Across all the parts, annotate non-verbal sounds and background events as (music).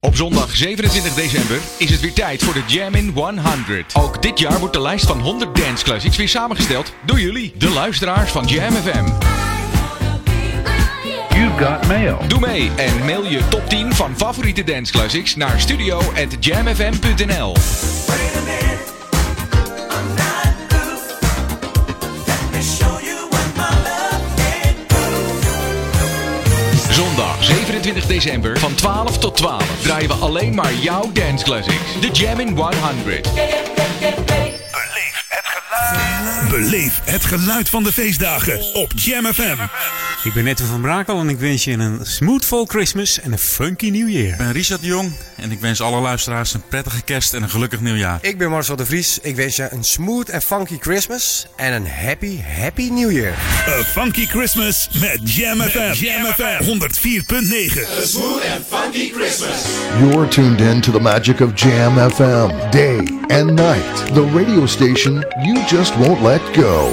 Op zondag 27 december is het weer tijd voor de Jam in 100. Ook dit jaar wordt de lijst van 100 dance classics weer samengesteld door jullie, de luisteraars van Jam FM. You got mail. Doe mee en mail je top 10 van favoriete dance classics naar studio@jamfm.nl. 27 december van 12 tot 12 draaien we alleen maar jouw dance classics. De Jam in 100. Beleef het geluid van de feestdagen op Jam FM. Ik ben Netto van Brakel en ik wens je een smoothful Christmas en een funky New Year. Ik ben Richard de Jong en ik wens alle luisteraars een prettige kerst en een gelukkig nieuwjaar. Ik ben Marcel de Vries. Ik wens je een smooth en funky Christmas en een happy, happy New Year. A Funky Christmas met Jam FM. Jam FM 104.9. You're tuned in to the magic of Jam FM, day and night. The radio station you just won't let go.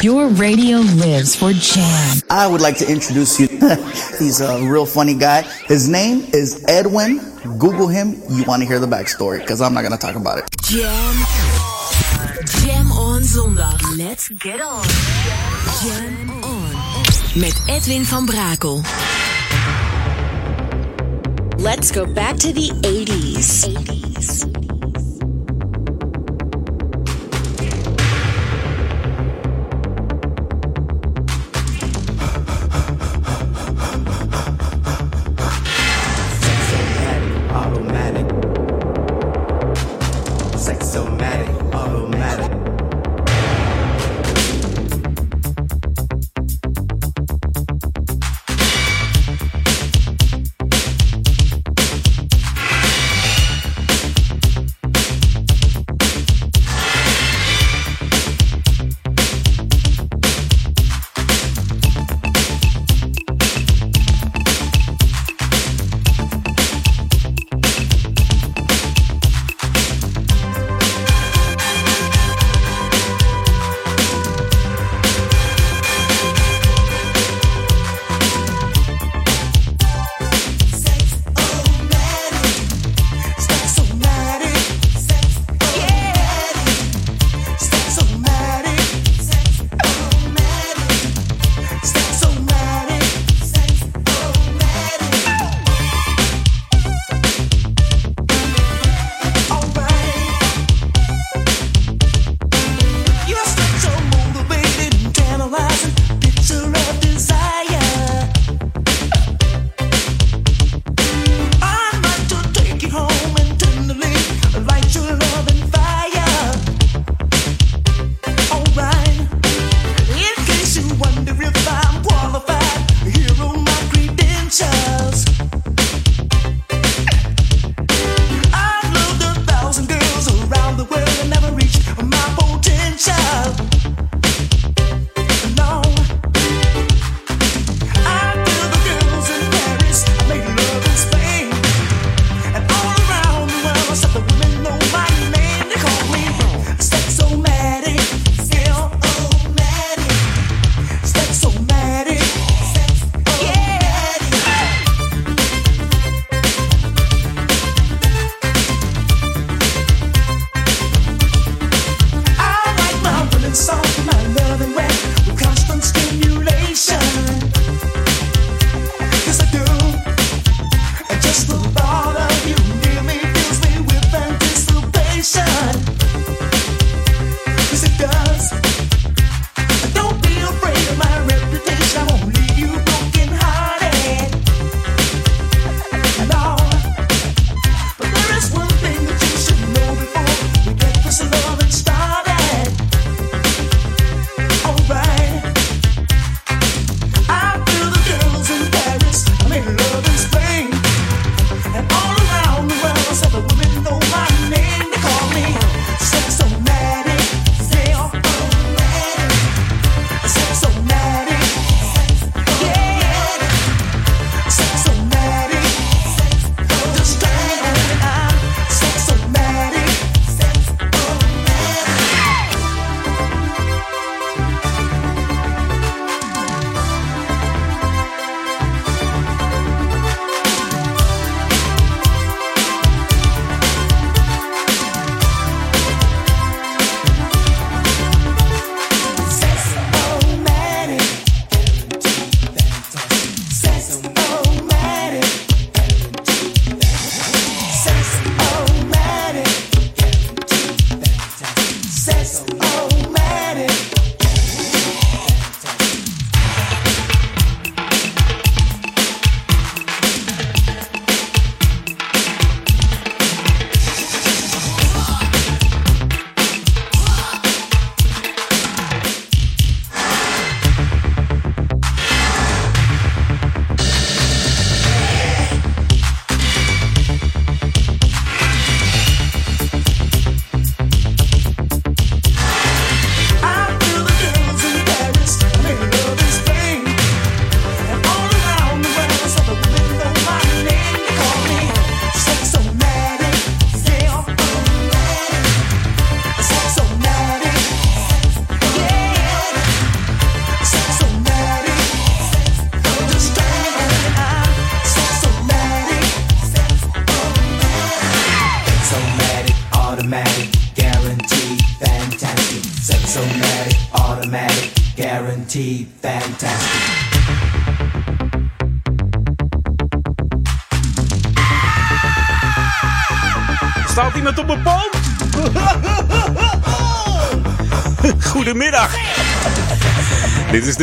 Your radio lives for Jam. I would like to introduce you. (laughs) He's a real funny guy. His name is Edwin. Google him. You want to hear the backstory because I'm not going to talk about it. Jam. Jam on zondag. Let's get on. Jam on. Met Edwin van Brakel. Let's go back to the 80s. 80s.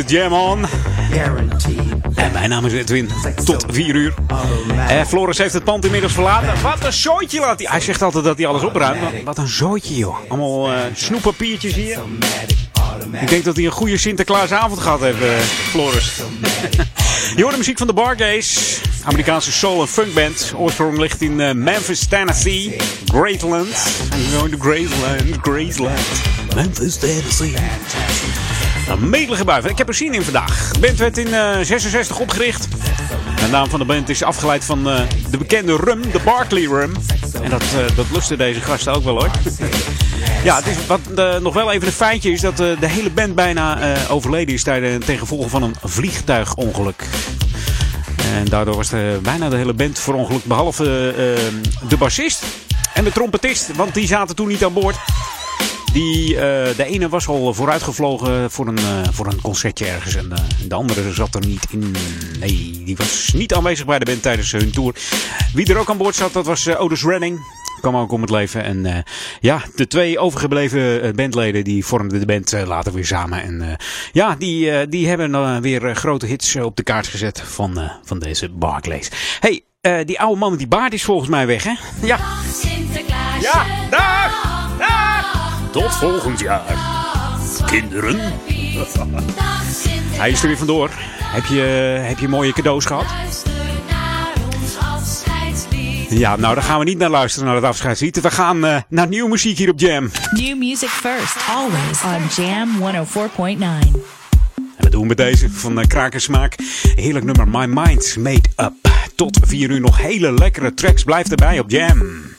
Jam On. En mijn naam is Edwin. Tot 4 uur. Eh, Floris heeft het pand inmiddels verlaten. Wat een zooitje laat hij. Hij zegt altijd dat hij alles opruimt. Wat een zooitje, joh. Allemaal eh, snoeppapiertjes hier. Ik denk dat hij een goede Sinterklaasavond gehad heeft, eh, Floris. Je hoort de muziek van de Bargays. Amerikaanse soul- en funkband. Oorsprong ligt in eh, Memphis, Tennessee. Greatland. I'm going to Graceland, Graceland. Memphis, Tennessee. Een medelige bui. Ik heb er zin in vandaag. De band werd in eh 66 opgericht. De naam van de band is afgeleid van eh, de bekende rum, de Barkley rum. En dat, eh, dat lusten deze gasten ook wel hoor. Ja, het is, wat eh, nog wel even een feitje is dat eh, de hele band bijna eh, overleden is tijdens ten gevolge van een vliegtuigongeluk. En daardoor was de, bijna de hele band verongelukt, behalve eh, de bassist en de trompetist, want die zaten toen niet aan boord. Die, eh, de ene was al vooruitgevlogen voor een, eh, voor een concertje ergens. En eh, de andere zat er niet in. Nee, die was niet aanwezig bij de band tijdens hun tour. Wie er ook aan boord zat, dat was Otis Redding. Kwam ook om het leven. En ja, de twee overgebleven bandleden die vormden de band later weer samen. En ja, die, die hebben weer grote hits op de kaart gezet van, van deze Barclays. hey, die oude man met die baard is volgens mij weg, hè? Ja. Ja, dag! Tot volgend jaar. Kinderen. Hij is er weer vandoor. Heb je, heb je mooie cadeaus gehad? Ja, nou, daar gaan we niet naar luisteren, naar het afscheidslied. We gaan eh, naar nieuwe muziek hier op Jam. New music first, always on Jam 104.9. En dat doen we met deze van uh, Krakersmaak. Heerlijk nummer My Mind's Made Up. Tot 4 uur nog hele lekkere tracks. Blijf erbij op Jam.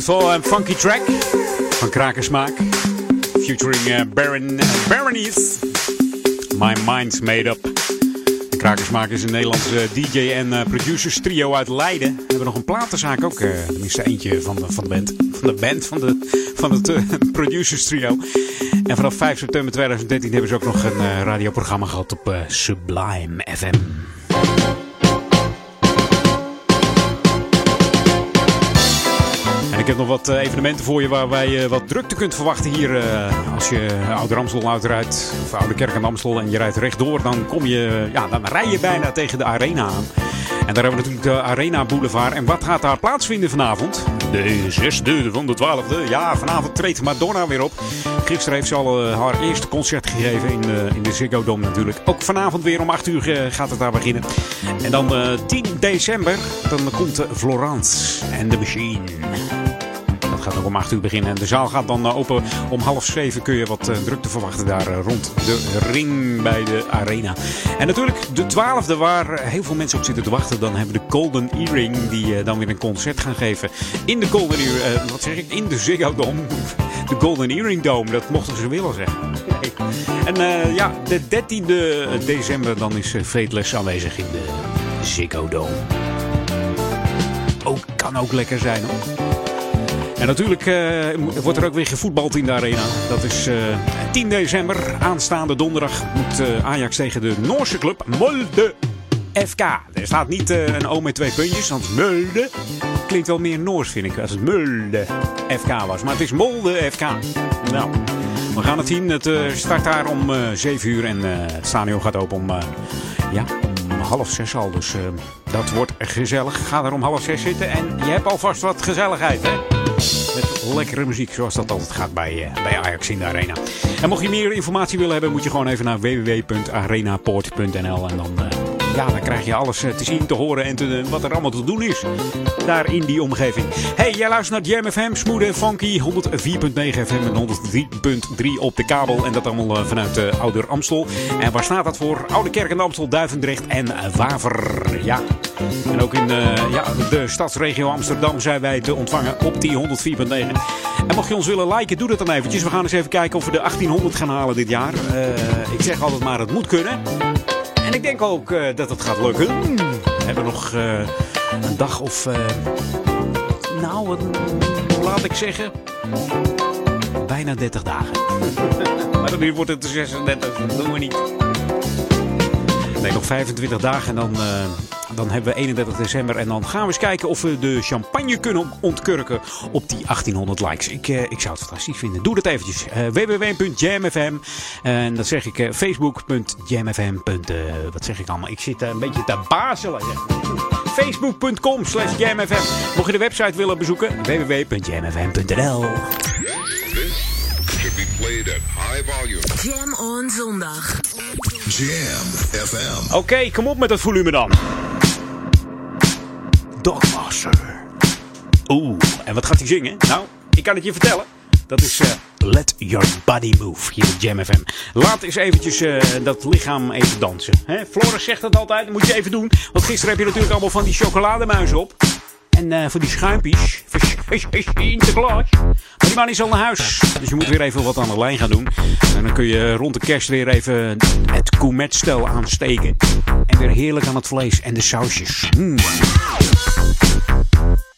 Smooth en funky track van Krakersmaak. Featuring uh, Baron, Baronies. My Mind's Made Up. Krakersmaak is een Nederlandse DJ en uh, producers trio uit Leiden. We hebben nog een platenzaak ook. Tenminste eentje van de, van de band. Van de band, van, de, van het (laughs) producers trio. En vanaf 5 september 2013 hebben ze ook nog een radioprogramma gehad op Sublime FM. Heb nog wat evenementen voor je waar wij wat drukte kunt verwachten hier. Als je Oude Ramstel uitrijdt, of Oude Kerk en Amstel en je rijdt rechtdoor, dan kom je, ja, dan rij je bijna tegen de arena aan. En daar hebben we natuurlijk de Arena Boulevard. En wat gaat daar plaatsvinden vanavond? De zesde van de twaalfde. Ja, vanavond treedt Madonna weer op. Gisteren heeft ze al haar eerste concert gegeven in, in de Ziggo Dome natuurlijk. Ook vanavond weer om 8 uur gaat het daar beginnen. En dan 10 december, dan komt Florence en de Machine. Het gaat ook om 8 uur beginnen. En de zaal gaat dan open om half 7. Kun je wat uh, drukte verwachten daar uh, rond de ring bij de arena. En natuurlijk de 12e waar heel veel mensen op zitten te wachten. Dan hebben we de Golden Earring die dan weer een concert gaan geven. In de Golden Earring, wat zeg ik? In de Ziggo Dome. (laughs) De Golden Earring Dome, dat mochten ze willen zeggen. En ja, de 13e december dan is Fateless aanwezig in de Ziggo Dome. Ook, kan ook lekker zijn hoor. En natuurlijk uh, wordt er ook weer gevoetbald in de arena. Dat is uh, 10 december, aanstaande donderdag, moet uh, Ajax tegen de Noorse club Molde FK. Er staat niet een O met twee puntjes, want Molde klinkt wel meer Noors, vind ik, als het Molde FK was. Maar het is Molde FK. Nou, we gaan het zien. Het start daar om 7 uur en het stadion gaat open om, ja, half zes al. Dus dat wordt gezellig. Ga er om half zes zitten en je hebt alvast wat gezelligheid, hè? Met lekkere muziek, zoals dat altijd gaat bij, uh, bij Ajax in de Arena. En mocht je meer informatie willen hebben, moet je gewoon even naar www.arenapoort.nl. En dan, uh, ja, dan krijg je alles uh, te zien, te horen en te, wat er allemaal te doen is. Daar in die omgeving. Hey, jij luistert naar Jam FM, smooth en funky. 104.9 FM en 103.3 op de kabel. En dat allemaal vanuit uh, Ouder Amstel. En waar staat dat voor? Oude Kerk en Amstel, Duivendrecht en Waver. Ja. En ook in ja, de stadsregio Amsterdam zijn wij te ontvangen op die 104.9. En mocht je ons willen liken, doe dat dan eventjes. We gaan eens even kijken of we de 1800 gaan halen dit jaar. Ik zeg altijd maar, het moet kunnen. Ik denk ook uh, dat het gaat lukken. We hebben nog uh, een dag of... nou, laat ik zeggen... Bijna 30 dagen. (laughs) maar dan wordt het de 36, dat doen we niet. Nee, nog 25 dagen en dan dan hebben we 31 december. En dan gaan we eens kijken of we de champagne kunnen ontkurken op die 1800 likes. Ik, uh, ik zou het fantastisch vinden. Doe dat eventjes. Uh, www.jamfm. En dat zeg ik uh, facebook.jamfm. wat zeg ik allemaal? Ik zit een beetje te bazelen. Facebook.com slash jamfm. Mocht je de website willen bezoeken, www.jamfm.nl played at high volume. Jam on zondag. Jam FM. Oké, okay, kom op met dat volume dan. Dogmaster. Oeh, en wat gaat hij zingen? Nou, ik kan het je vertellen. Dat is uh, Let Your Body Move hier op Jam FM. Laat eens eventjes uh, dat lichaam even dansen. Hè? Floris zegt dat altijd, dat moet je even doen. Want gisteren heb je natuurlijk allemaal van die chocolademuizen op. En uh, voor die schuimpjes. Sinterklaas. Maar die man is al naar huis. Dus je moet weer even wat aan de lijn gaan doen. En dan kun je rond de kerst weer even het coumetstel aansteken. En weer heerlijk aan het vlees en de sausjes. Mm. Thank you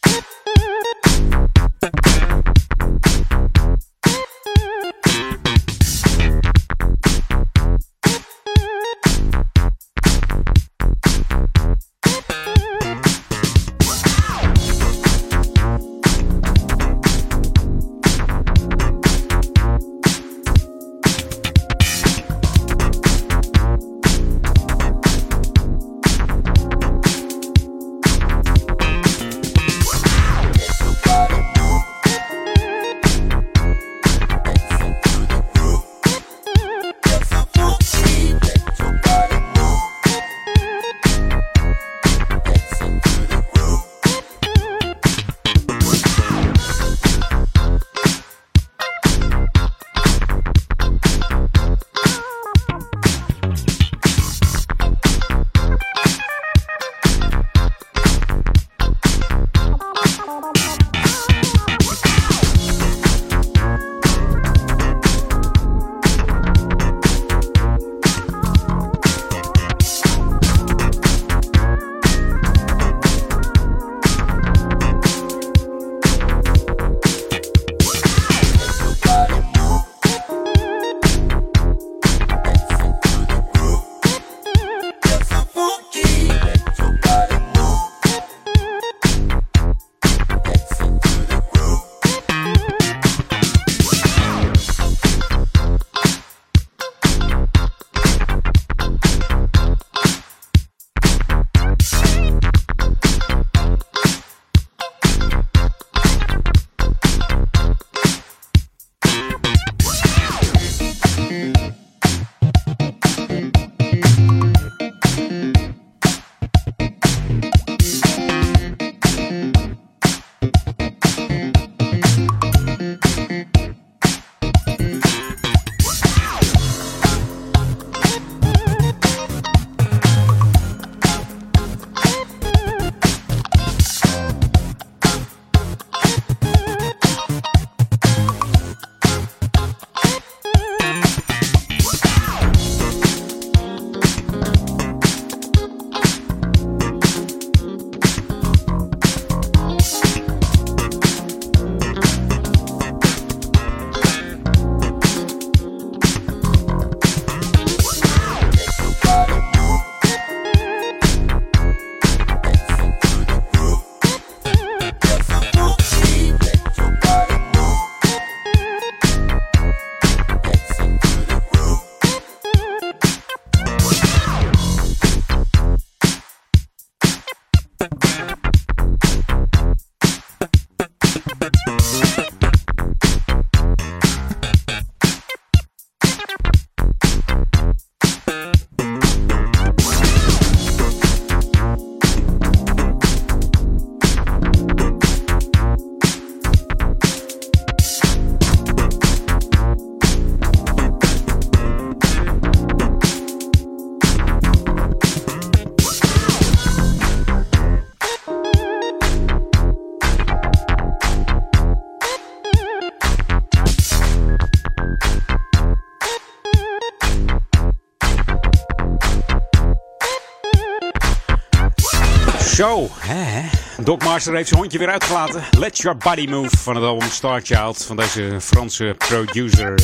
Zo, hè? Doc heeft zijn hondje weer uitgelaten. Let Your Body Move van het album Star Child van deze Franse producer.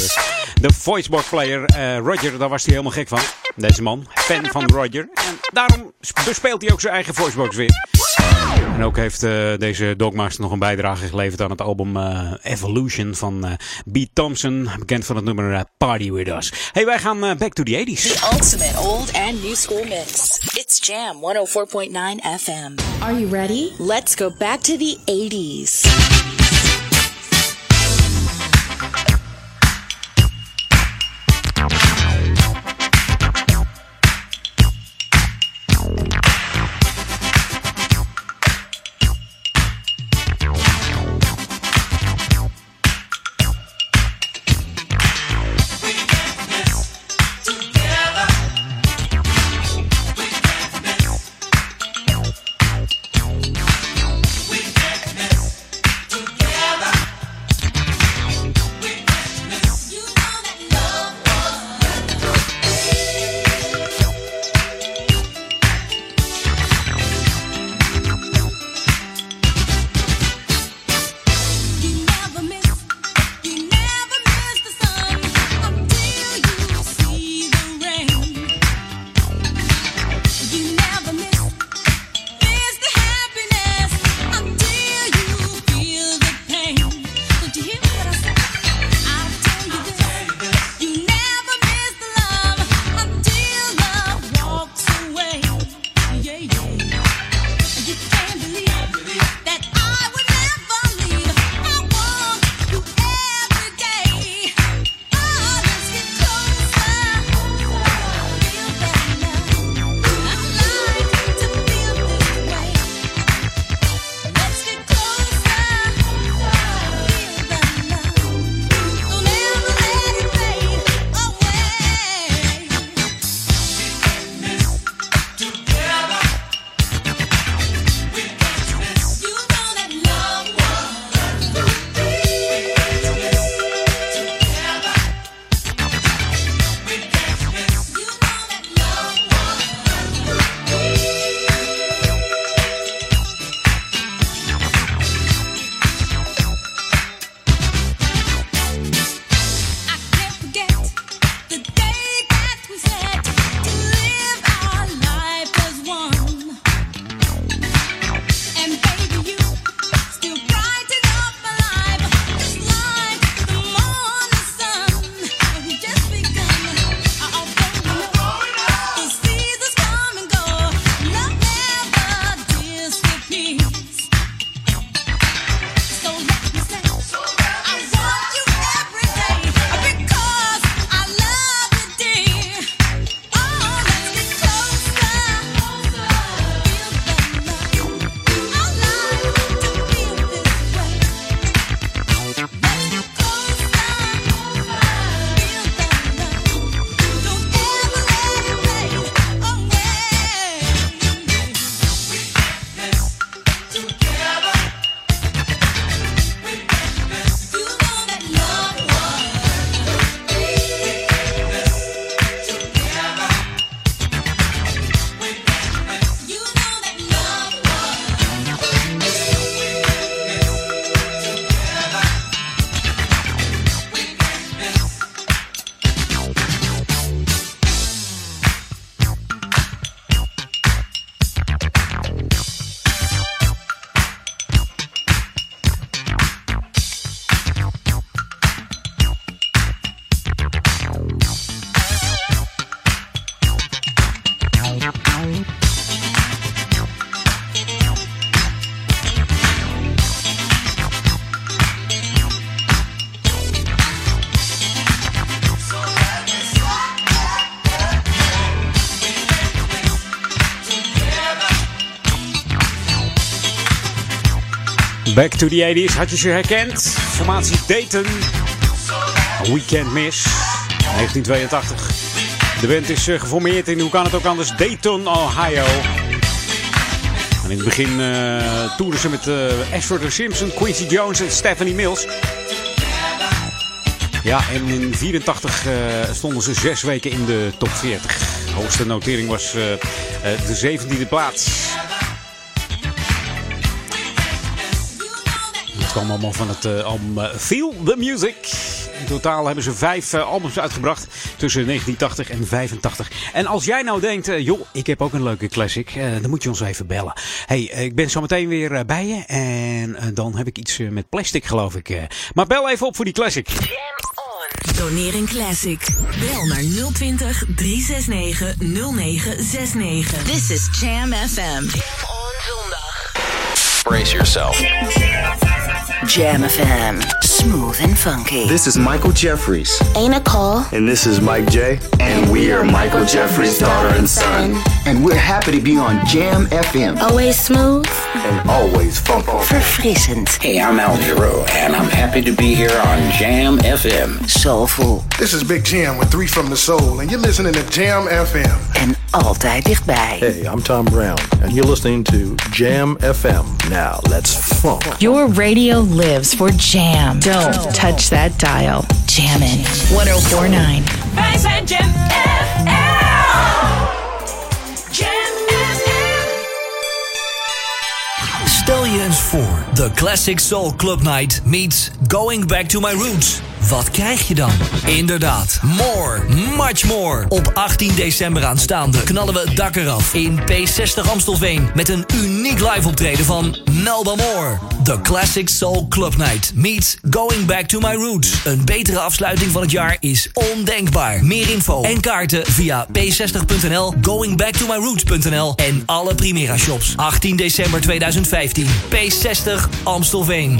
De voicebox player eh, Roger, daar was hij helemaal gek van. Deze man, fan van Roger. En daarom bespeelt hij ook zijn eigen voicebox weer. En ook heeft uh, deze Dogmaster nog een bijdrage geleverd aan het album uh, Evolution van uh, B. Thompson. Bekend van het nummer Party With Us. Hey, wij gaan back to the 80s. The ultimate old and new school mix. It's Jam 104.9 FM. Are you ready? Let's go back to the 80s. Back to the 80s, had je ze herkend? Formatie Dayton. Weekend Miss. 1982. De band is uh, geformeerd in, hoe kan het ook anders, Dayton, Ohio. En in het begin uh, ze met uh, Ashford Simpson, Quincy Jones en Stephanie Mills. Ja, en in 84 uh, stonden ze zes weken in de top 40. De hoogste notering was de 17e plaats. Kwam allemaal van het album Feel the Music. In totaal hebben ze vijf albums uitgebracht tussen 1980 en 85. En als jij nou denkt, joh, ik heb ook een leuke classic, dan moet je ons even bellen. hey, ik ben zo meteen weer bij je. En dan heb ik iets met plastic, geloof ik. maar bel even op voor die classic. Doneer een classic. Bel naar 020 369 0969. This is Jam FM. Jam on zondag. Brace yourself. Jam FM. Smooth and funky. This is Michael Jeffries. Ain't a call. And this is Mike J. And we are Michael Jeffries' daughter and son. And we're happy to be on Jam FM. Always smooth. And always funky. Verfrissend. Hey, I'm Al Giro, and I'm happy to be here on Jam FM. Soulful. This is Big Jam with Three from the Soul, and you're listening to Jam FM. En altijd dichtbij. Hey, I'm Tom Brown, and you're listening to Jam FM. Now, let's funk. Your radio lives for Jam. Don't touch that dial. Jammin' 1049. Wij zijn Jam oh Stel je The Classic Soul Club Night meets Going Back to My Roots. Wat krijg je dan? Inderdaad, more, much more. Op 18 december aanstaande knallen we het dak eraf in P60 Amstelveen... met een uniek live optreden van Melba Moore. The Classic Soul Club Night meets Going Back to My Roots. Een betere afsluiting van het jaar is ondenkbaar. Meer info en kaarten via p60.nl, goingbacktomyroots.nl en alle Primera shops. 18 december 2015, P60 Amstelveen.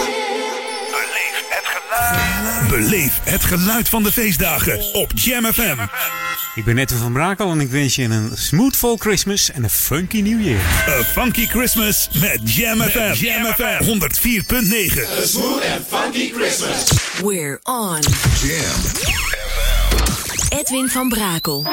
Beleef het geluid van de feestdagen op Jam FM. Ik ben Netten van Brakel en ik wens je een smoothful Christmas en een funky New Year. A funky Christmas met Jam FM. Jam FM 104.9. A smooth and funky Christmas. We're on. Jam. Edwin van Brakel.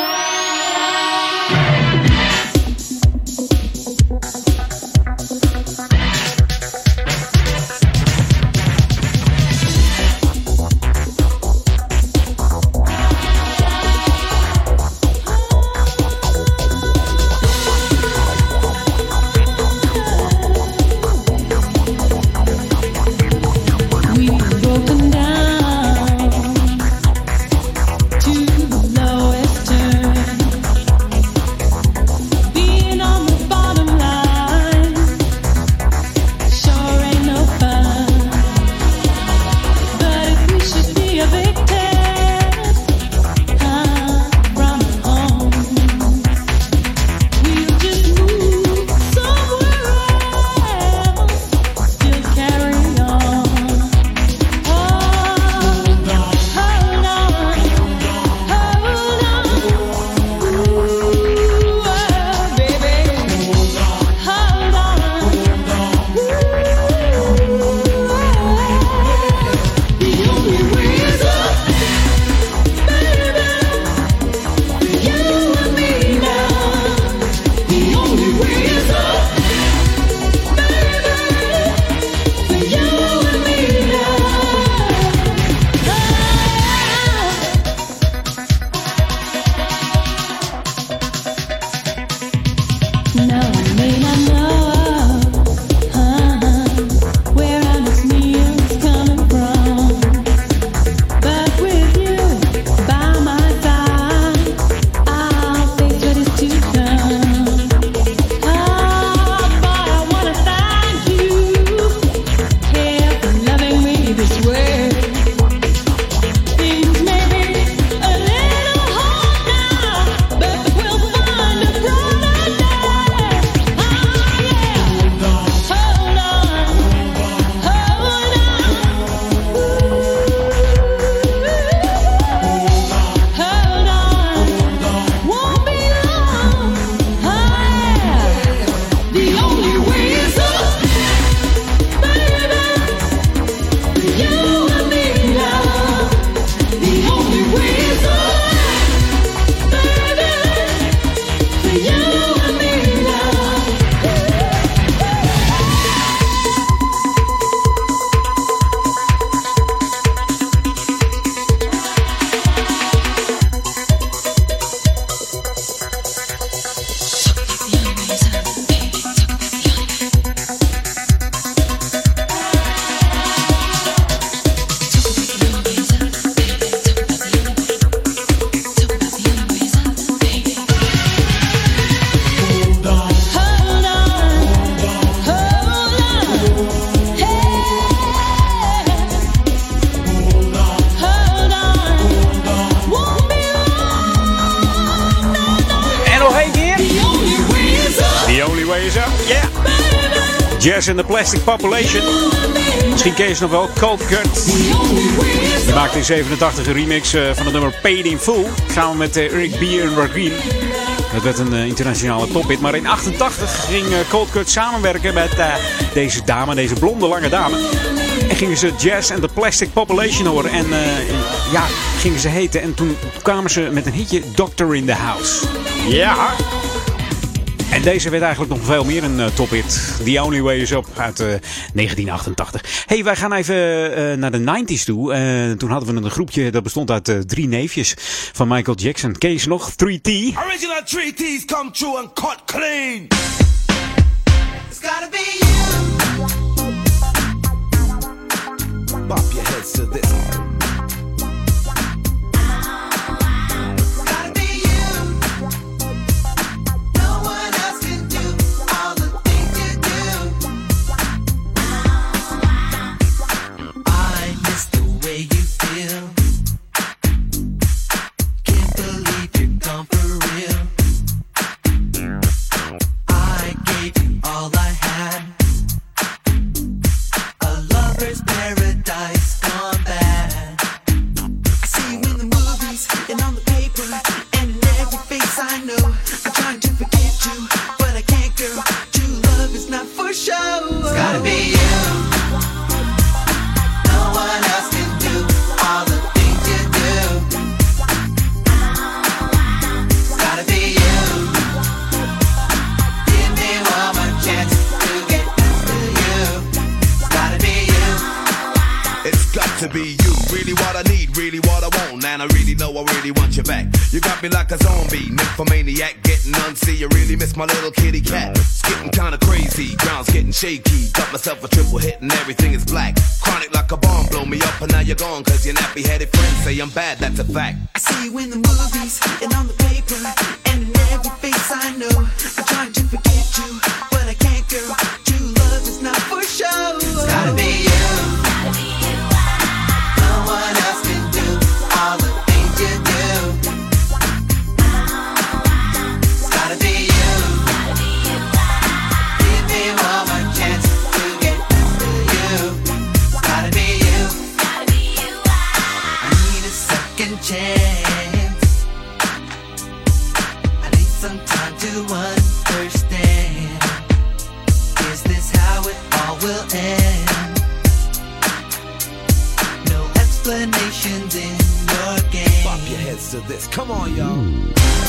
Plastic Population. Misschien ken je ze nog wel. Cold Cut. Die maakte in 87 een remix uh, van het nummer Paid in Full. Samen met uh, Eric B. en Ragreen. Dat werd een uh, internationale tophit. Maar in 88 ging Cold Cut samenwerken met deze dame, deze blonde lange dame. En gingen ze Jazz and the Plastic Population horen. En ja, gingen ze heten. En toen kwamen ze met een hitje Doctor in the House. Ja. Deze werd eigenlijk nog veel meer een uh, tophit. The Only Way Is Up uit uh, 1988. hey, wij gaan even uh, naar de 90s toe. toen hadden we een groepje dat bestond uit drie neefjes van Michael Jackson. Ze nog? 3T. Original 3T's come true and cut clean. It's gotta be you. Bop your heads to this. My little kitty cat. It's getting kinda crazy, ground's getting shaky. Got myself a triple hit and everything is black. Chronic like a bomb, blow me up and now you're gone. Cause your nappy headed friends say I'm bad, that's a fact. I see you in the movies and on the paper. And in every face I know. I'm trying to forget you, but I can't, girl. True love is not for show. It's gotta be to this. Come on, y'all.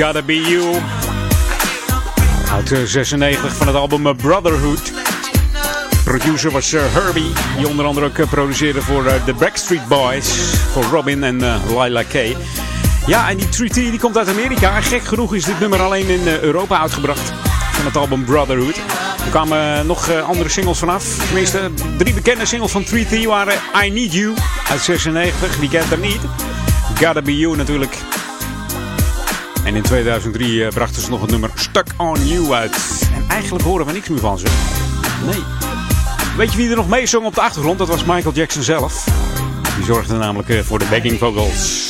Gotta Be You. Uit 96 van het album Brotherhood. Producer was uh, Herbie, die onder andere ook uh, produceerde voor uh, The Backstreet Boys, voor Robin en Lila Kay. Ja, en die 3T die komt uit Amerika. Gek genoeg is dit nummer alleen in Europa uitgebracht van het album Brotherhood. Er kwamen nog andere singles vanaf. Tenminste, drie bekende singles van 3T waren I Need You uit 96, die kent er niet. Gotta Be You natuurlijk en in 2003 eh, brachten ze nog het nummer Stuck on You uit. En eigenlijk horen we niks meer van ze. Nee. Weet je wie er nog mee zong op de achtergrond? Dat was Michael Jackson zelf. Die zorgde namelijk eh, voor de backing vocals.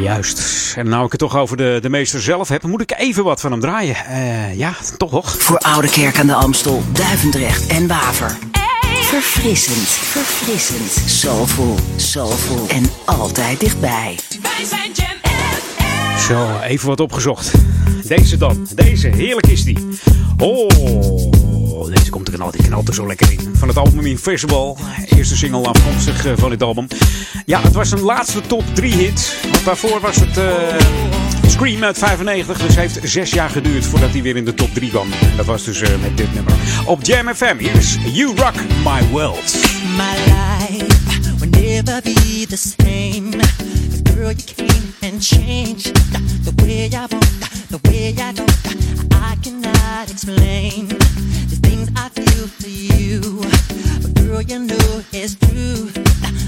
Juist. En nou ik het toch over de, de meester zelf heb, moet ik even wat van hem draaien. Uh, ja, toch? Voor Oude Kerk aan de Amstel, Duivendrecht en Waver. Verfrissend, verfrissend, soulful, soulful en altijd dichtbij. Wij zijn Jam zo, even wat opgezocht. Deze dan. Deze, heerlijk is die. Oh, deze komt er knalt, die knalt er zo lekker in. Van het album Invisible. Eerste single afkomstig eh, van dit album. Ja, het was een laatste top 3 hit. Want daarvoor was het uh, Scream uit 95. Dus heeft zes jaar geduurd voordat hij weer in de top 3 kwam. En dat was dus uh, met dit nummer. Op Jam FM, hier is You Rock My World. My life will never be the same. Girl, you came and changed the way I want, the way I know. I cannot explain the things I feel for you. But girl, you know it's true.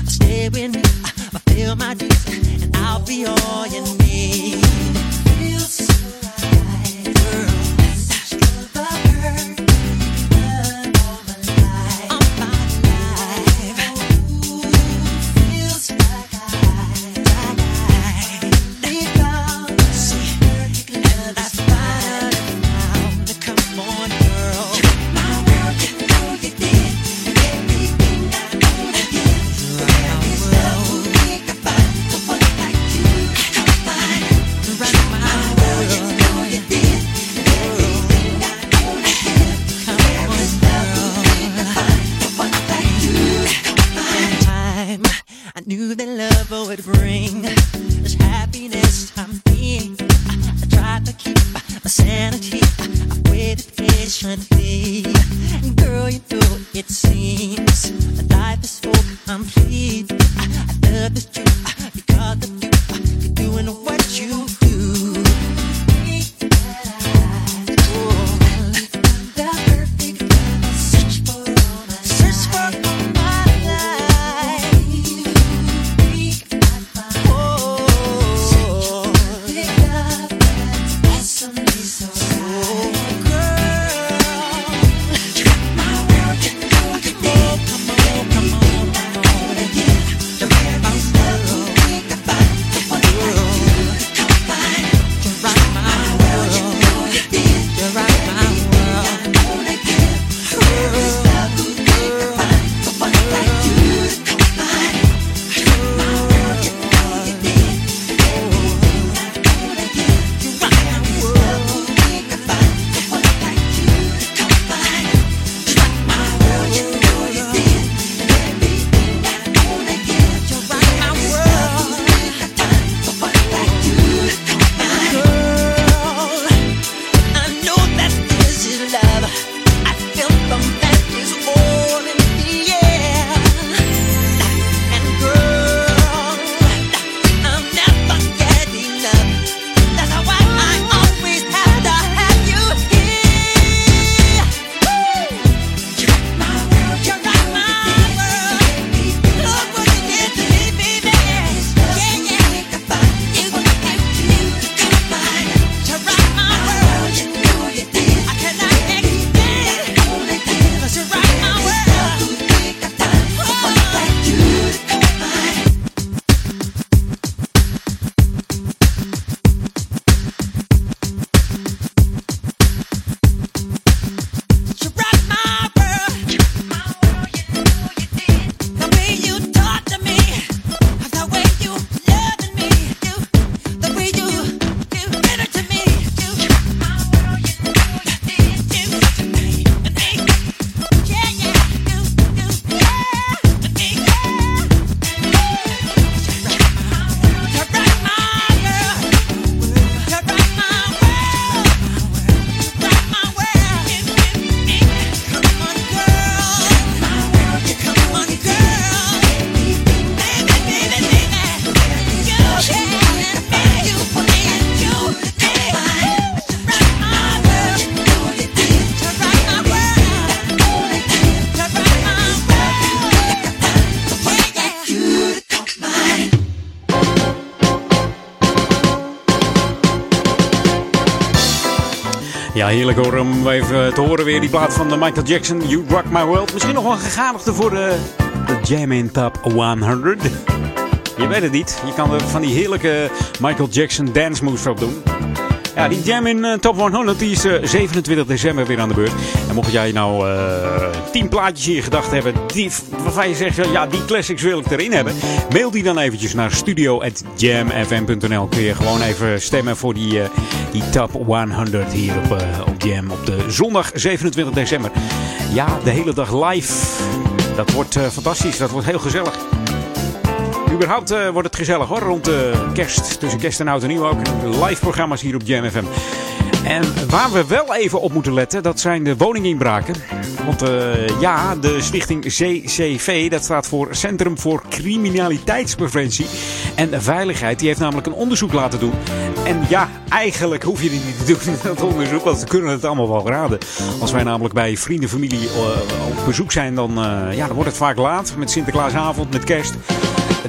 Stay with me, fulfill my dreams, and I'll be all you need. Heerlijk hoor om even te horen weer die plaat van de Michael Jackson, You Rock My World. Misschien nog wel een gegadigde voor de, de Jam in Top 100. Je weet het niet. Je kan er van die heerlijke Michael Jackson dance moves op doen. Ja, die Jam in eh, Top 100 die is eh, 27 december weer aan de beurt. En mocht jij nou eh 10 plaatjes in je gedachten hebben die, waarvan je zegt, ja die classics wil ik erin hebben. Mail die dan eventjes naar studio.jamfm.nl. Kun je gewoon even stemmen voor die, eh, die Top 100 hier eh, op Op de zondag 27 december. Ja, de hele dag live. Dat wordt eh, fantastisch, dat wordt heel gezellig. Überhaupt eh, wordt het gezellig hoor, rond de kerst. Tussen kerst en oud en nieuw ook. Live programma's hier op Jam FM. En waar we wel even op moeten letten, dat zijn de woninginbraken. Want uh, ja, de stichting CCV, dat staat voor Centrum voor Criminaliteitspreventie en Veiligheid, die heeft namelijk een onderzoek laten doen. En ja, eigenlijk hoef je dit niet te doen, dat onderzoek, want ze kunnen het allemaal wel raden. Als wij namelijk bij vrienden, familie uh, op bezoek zijn, dan, uh, ja, dan wordt het vaak laat. Met Sinterklaasavond, met kerst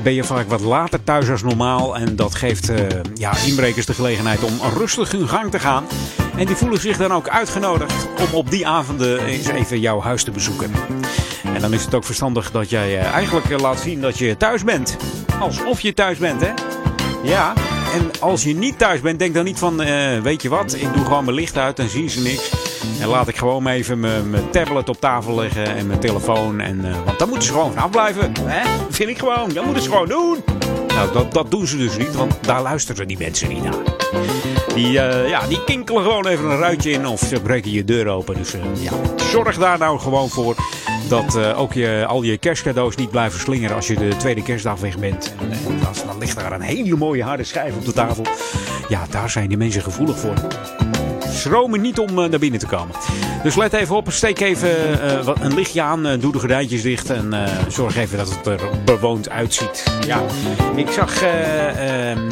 ben je vaak wat later thuis als normaal. En dat geeft uh, ja, inbrekers de gelegenheid om rustig hun gang te gaan. En die voelen zich dan ook uitgenodigd om op die avonden eens even jouw huis te bezoeken. En dan is het ook verstandig dat jij uh, eigenlijk uh, laat zien dat je thuis bent. Alsof je thuis bent, hè? Ja, en als je niet thuis bent, denk dan niet van, weet je wat, ik doe gewoon mijn licht uit en zien ze niks. En laat ik gewoon even mijn tablet op tafel leggen en mijn telefoon. En, uh, want dan moeten ze gewoon vanaf blijven. Hè? Dat vind ik gewoon. Dat moeten ze gewoon doen. Nou, dat, dat doen ze dus niet, want daar luisteren die mensen niet naar. Die, uh, ja, die kinkelen gewoon even een ruitje in of ze breken je deur open. Dus uh, ja, zorg daar nou gewoon voor dat ook je, al je kerstcadeaus niet blijven slingeren als je de tweede kerstdag weg bent. En, dan ligt daar een hele mooie harde schijf op de tafel. Ja, daar zijn die mensen gevoelig voor schromen niet om naar binnen te komen. Dus let even op, steek even wat, een lichtje aan, uh, doe de gordijntjes dicht en zorg even dat het er bewoond uitziet. Ja, ik zag ehm,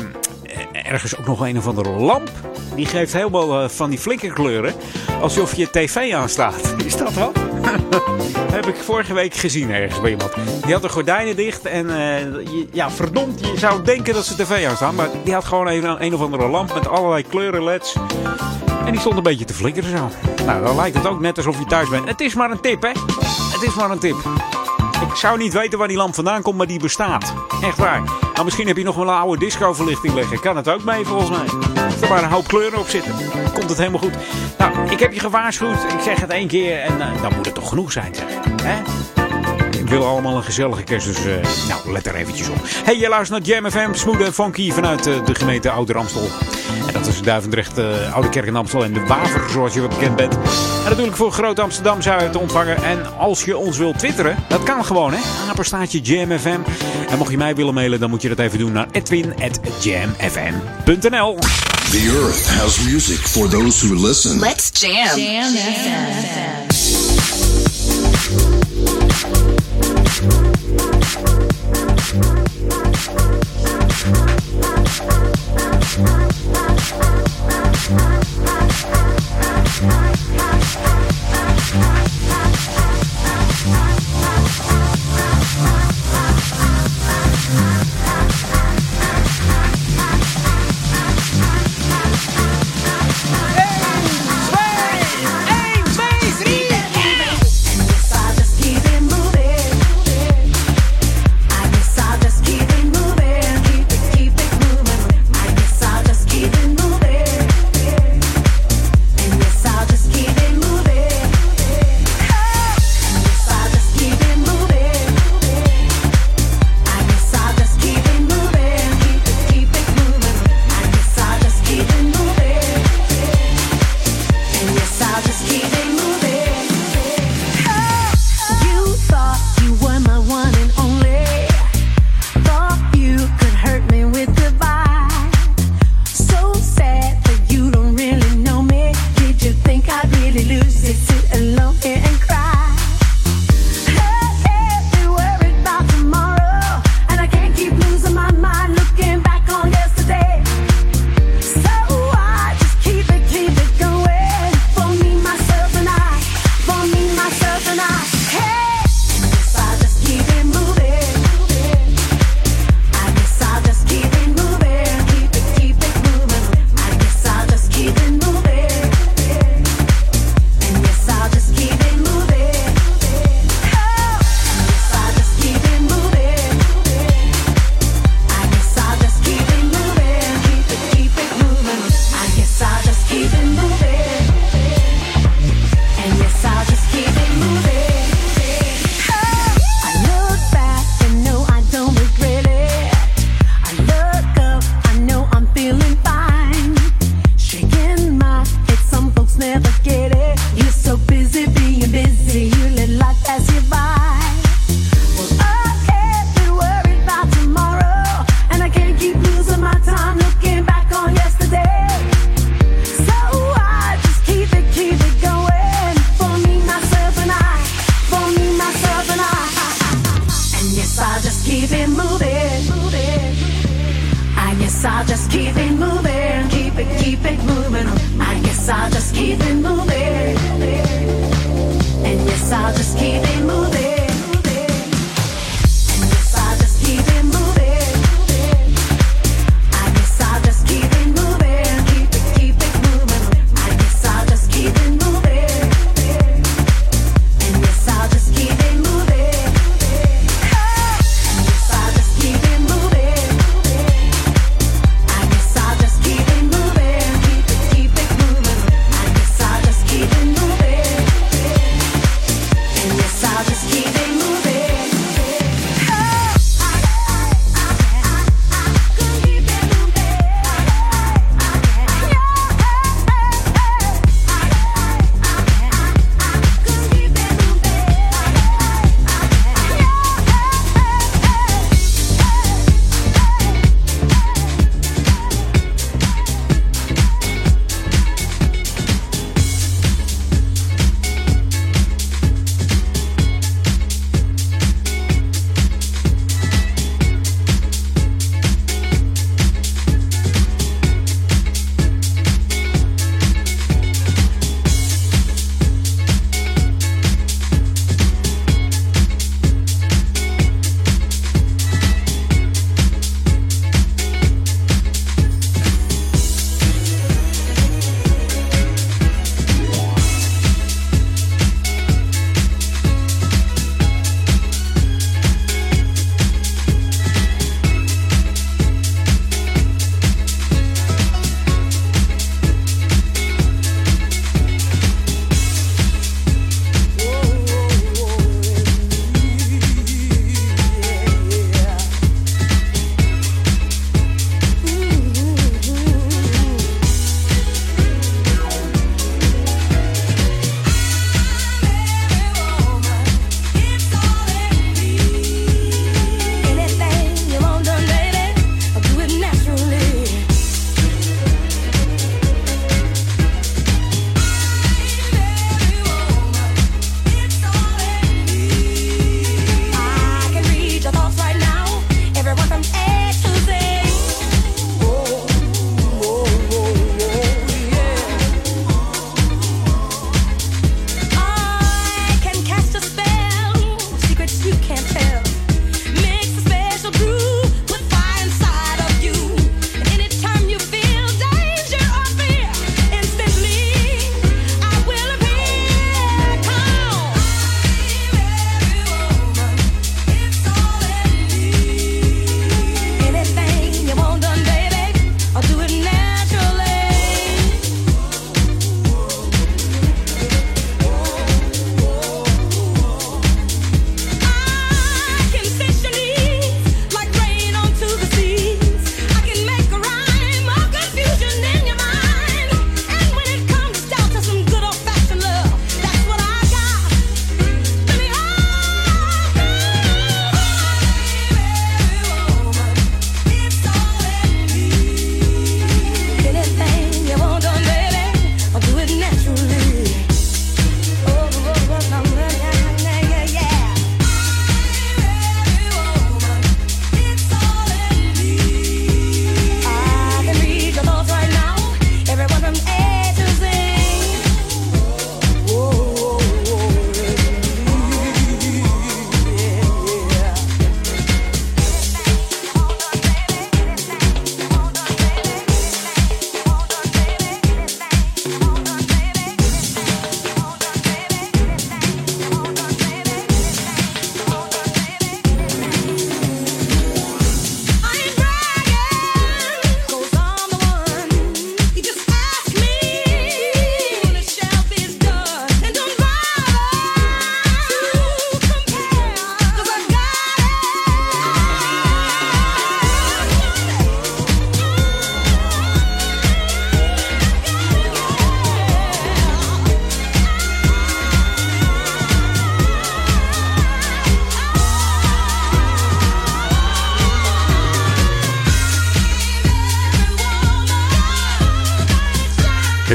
ergens ook nog een of andere lamp. Die geeft helemaal van die flikkerkleuren, alsof je tv aanstaat. Is dat wat? (laughs) heb ik vorige week gezien ergens bij iemand. Die had de gordijnen dicht en je, ja, verdomd, je zou denken dat ze tv aanstaan. Maar die had gewoon even een of andere lamp met allerlei kleuren leds. En die stond een beetje te flikkeren zo. Nou, dan lijkt het ook net alsof je thuis bent. Het is maar een tip, hè? Het is maar een tip. Ik zou niet weten waar die lamp vandaan komt, maar die bestaat. Echt waar. Nou, misschien heb je nog wel een oude discoverlichting liggen. Kan het ook mee, volgens mij. Als er maar een hoop kleuren op zitten, komt het helemaal goed. Nou, ik heb je gewaarschuwd. Ik zeg het één keer en uh, dan moet het toch genoeg zijn, zeg. Hè? Ik wil allemaal een gezellige kerst, dus uh, nou, let er eventjes op. Hey, je luistert naar Jam smooth en funky vanuit uh, de gemeente Ouder Amstel. En dat is Duivendrecht, Oude Kerk in Amstel en de Waver, zoals je wel bekend bent natuurlijk voor Groot Amsterdam zou je te ontvangen. En als je ons wilt twitteren, dat kan gewoon hè. Apenstaatje JamFM. En mocht je mij willen mailen, dan moet je dat even doen naar edwin.jamfm.nl The earth has music for those who listen. Let's jam. jam. jam. Thank you.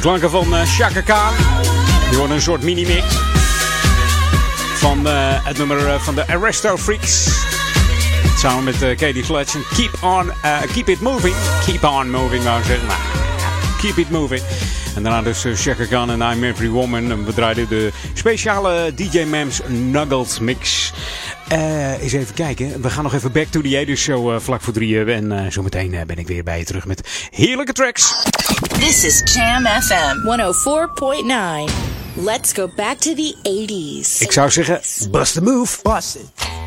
Klanken van uh, Chaka Khan. Die worden een soort mini-mix van uh, het nummer van de Arresto Freaks. Samen met uh, Katie Fletch Keep, on, keep It Moving. Keep On Moving, zeggen. Maar, keep It Moving. En daarna dus Chaka Khan en I'm Every Woman. En we draaiden de speciale DJ Mams Nuggles mix. Uh, eens even kijken. We gaan nog even back to the 80s show uh, vlak voor drieën. En uh, zometeen ben ik weer bij je terug met heerlijke tracks. This is Jam FM 104.9. Let's go back to the 80s. Ik zou zeggen, bust the move. Bust it.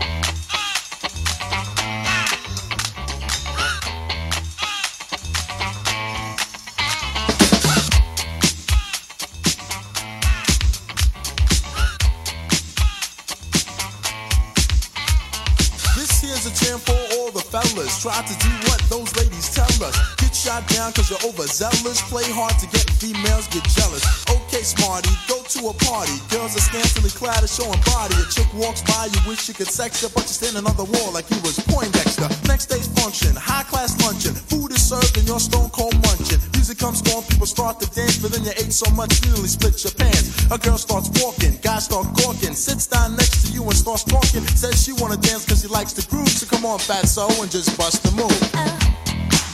Cause you're overzealous. Play hard to get females, get jealous. Okay, smarty, go to a party. Girls are scantily clad and showing body. A chick walks by, you wish you could sex her, but you're standing on the wall like you was Poindexter. Next day's function, high class luncheon. Food is served and you're stone cold munching. Music comes on, people start to dance, but then you ate so much you nearly split your pants. A girl starts walking, guys start gawking, sits down next to you and starts talking. Says she wanna dance cause she likes the groove, so come on, fat so and just bust the move. Just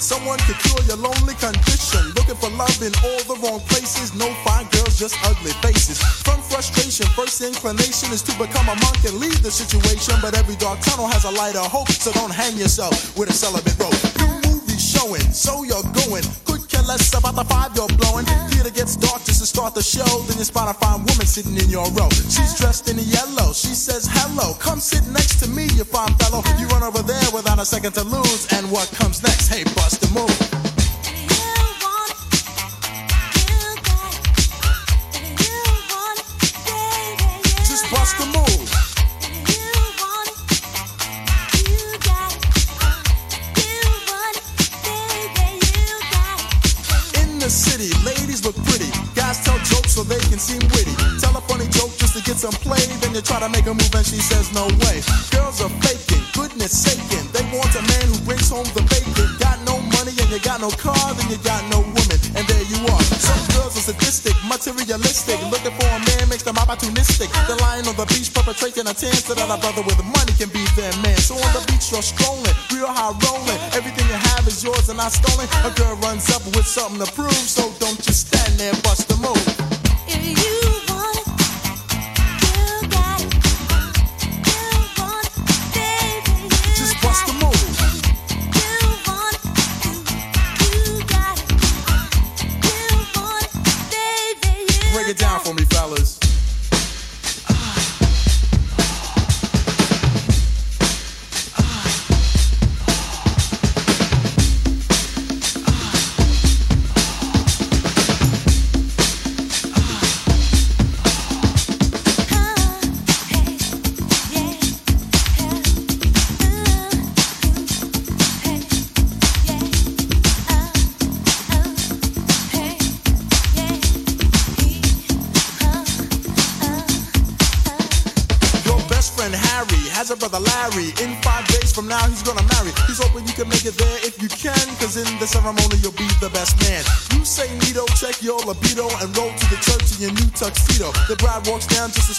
someone could cure your lonely condition. Looking for love in all the wrong places. No fine girls, just ugly faces. From frustration, first inclination is to become a monk and leave the situation. But every dark tunnel has a light of hope, so don't hang yourself with a celibate rope. New movie showing, so you're going. Could less about the five you're blowing. Theater gets dark just to start the show. Then you spot a fine woman sitting in your row. She's dressed in yellow. She says hello. Come sit next to me, you fine fellow. You run over there without a second to lose. And what comes next? Hey, bust the move. Get some play. Then you try to make a move and she says no way. Girls are faking, goodness saking. They want a man who brings home the bacon. Got no money and you got no car, then you got no woman. And there you are. Some girls are sadistic, materialistic. Looking for a man makes them opportunistic. They're lying on the beach perpetrating a tan so that a brother with money can be their man. So on the beach you're strolling, real high rolling. Everything you have is yours and not stolen. A girl runs up with something to prove, so don't just stand there, bust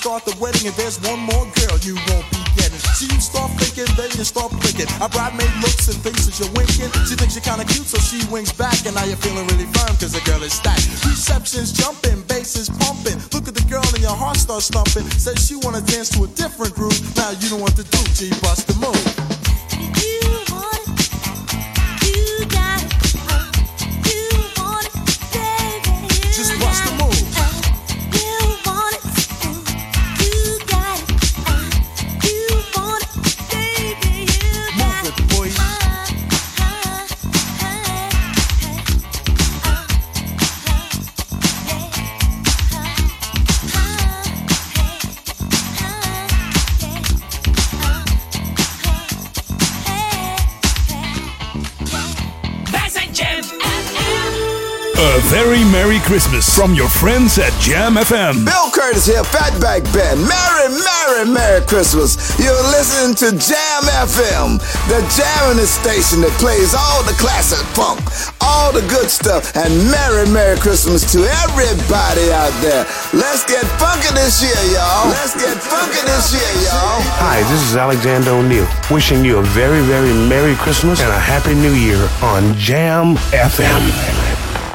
down just to start the from your friends at Jam FM. Bill Curtis here, Fatback Band. Merry, Merry, Merry Christmas. You're listening to Jam FM, the jamming station that plays all the classic funk, all the good stuff, and Merry, Merry Christmas to everybody out there. Let's get funky this year, y'all. Let's get funky this year, y'all. Hi, this is Alexander O'Neill, wishing you a very, very Merry Christmas and a Happy New Year on Jam FM.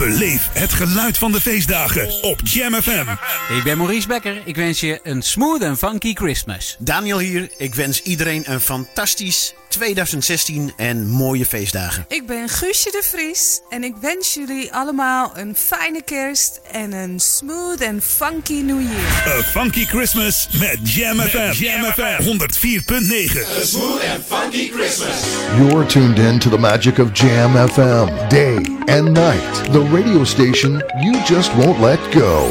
Beleef het geluid van de feestdagen op Jam FM. Ik ben Maurice Becker. Ik wens je een smooth en funky Christmas. Daniel hier. Ik wens iedereen een fantastisch 2016 en mooie feestdagen. Ik ben Guusje de Vries en ik wens jullie allemaal een fijne kerst en een smooth en funky New Year. A funky Christmas met Jam FM. Jam FM 104.9. A smooth and funky Christmas. You're tuned in to the magic of Jam FM, day and night. The radio station you just won't let go.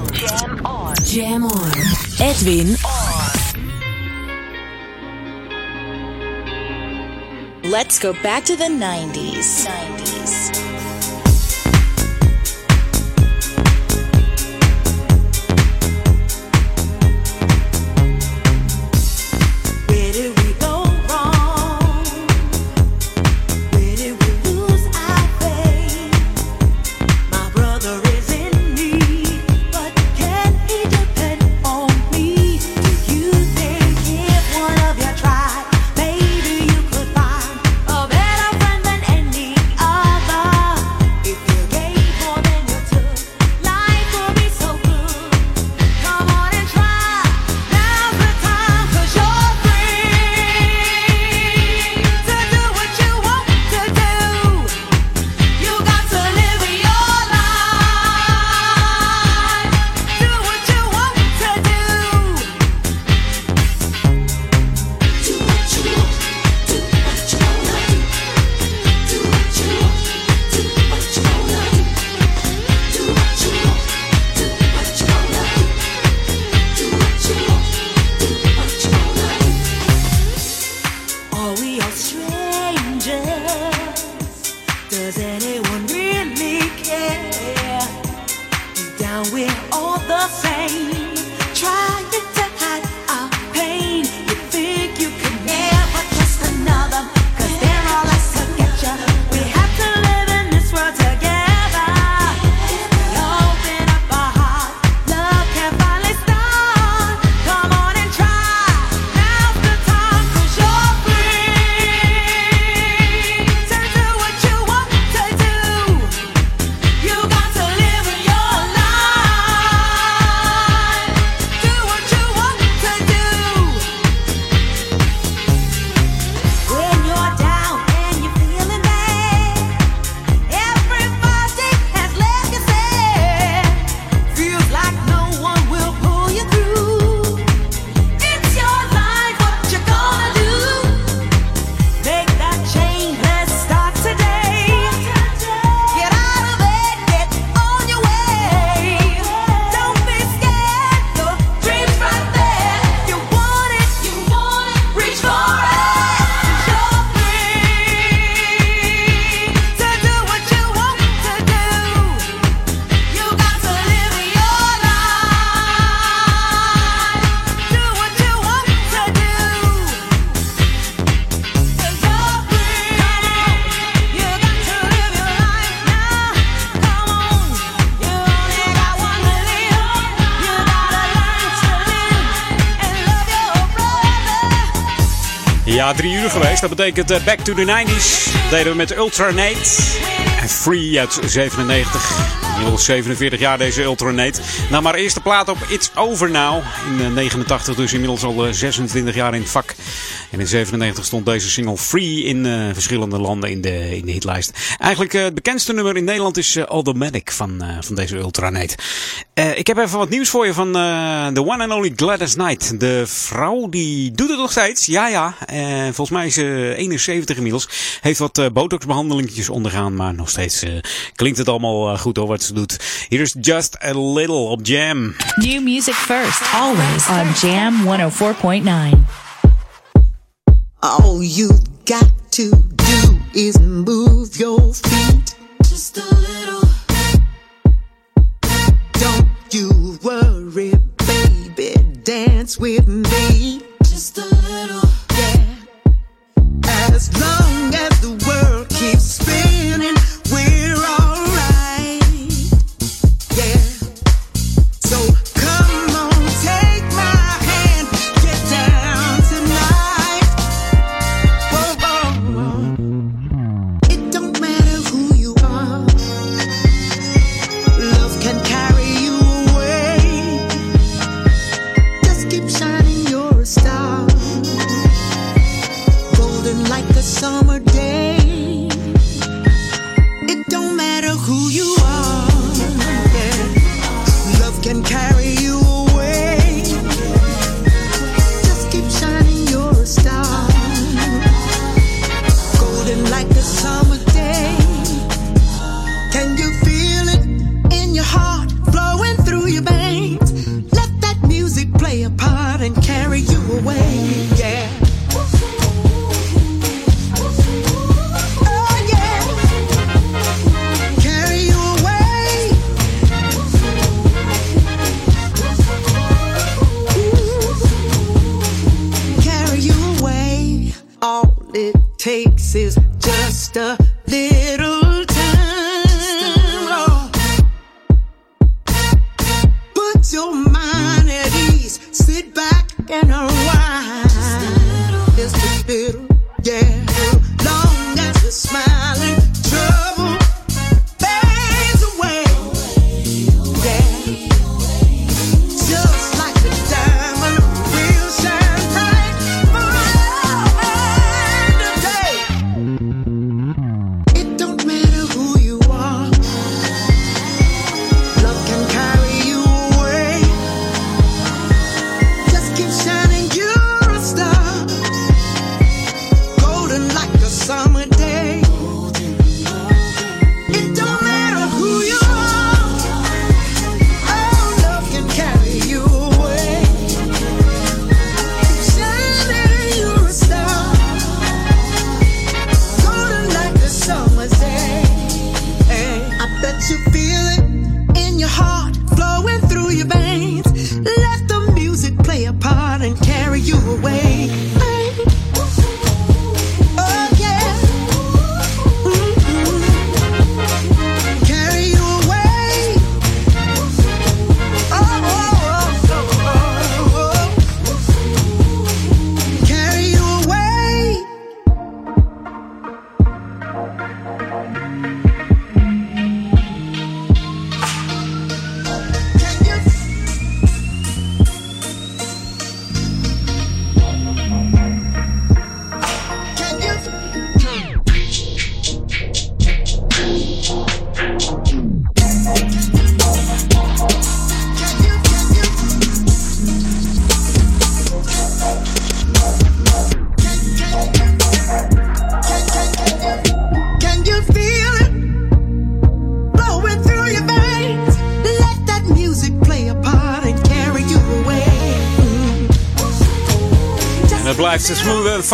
Jam on. Edwin Let's go back to the 90s. 90s. Drie uur geweest. Dat betekent uh, Back to the 90s. Dat deden we met Ultranate. Free uit 97. Inmiddels 47 jaar deze Ultranate. Nou, maar eerste plaat op It's Over Now. In 89 dus inmiddels al 26 jaar in het vak. En in 97 stond deze single Free in uh, verschillende landen in de, in de hitlijst. Eigenlijk het bekendste nummer in Nederland is uh, Automatic van, van deze Ultranate. ik heb even wat nieuws voor je van de one and only Gladys Knight. De vrouw die doet het nog steeds. Ja, ja. volgens mij is ze 71 inmiddels. Heeft wat botoxbehandelingetjes ondergaan. Maar nog steeds eh, klinkt het allemaal eh, goed hoor wat ze doet. Hier is Just a Little op Jam. New music first. Always on Jam 104.9. All you've got to do is move your feet just a little. Don't you worry, baby, dance with me just a little. Yeah. As long as the world keeps spinning,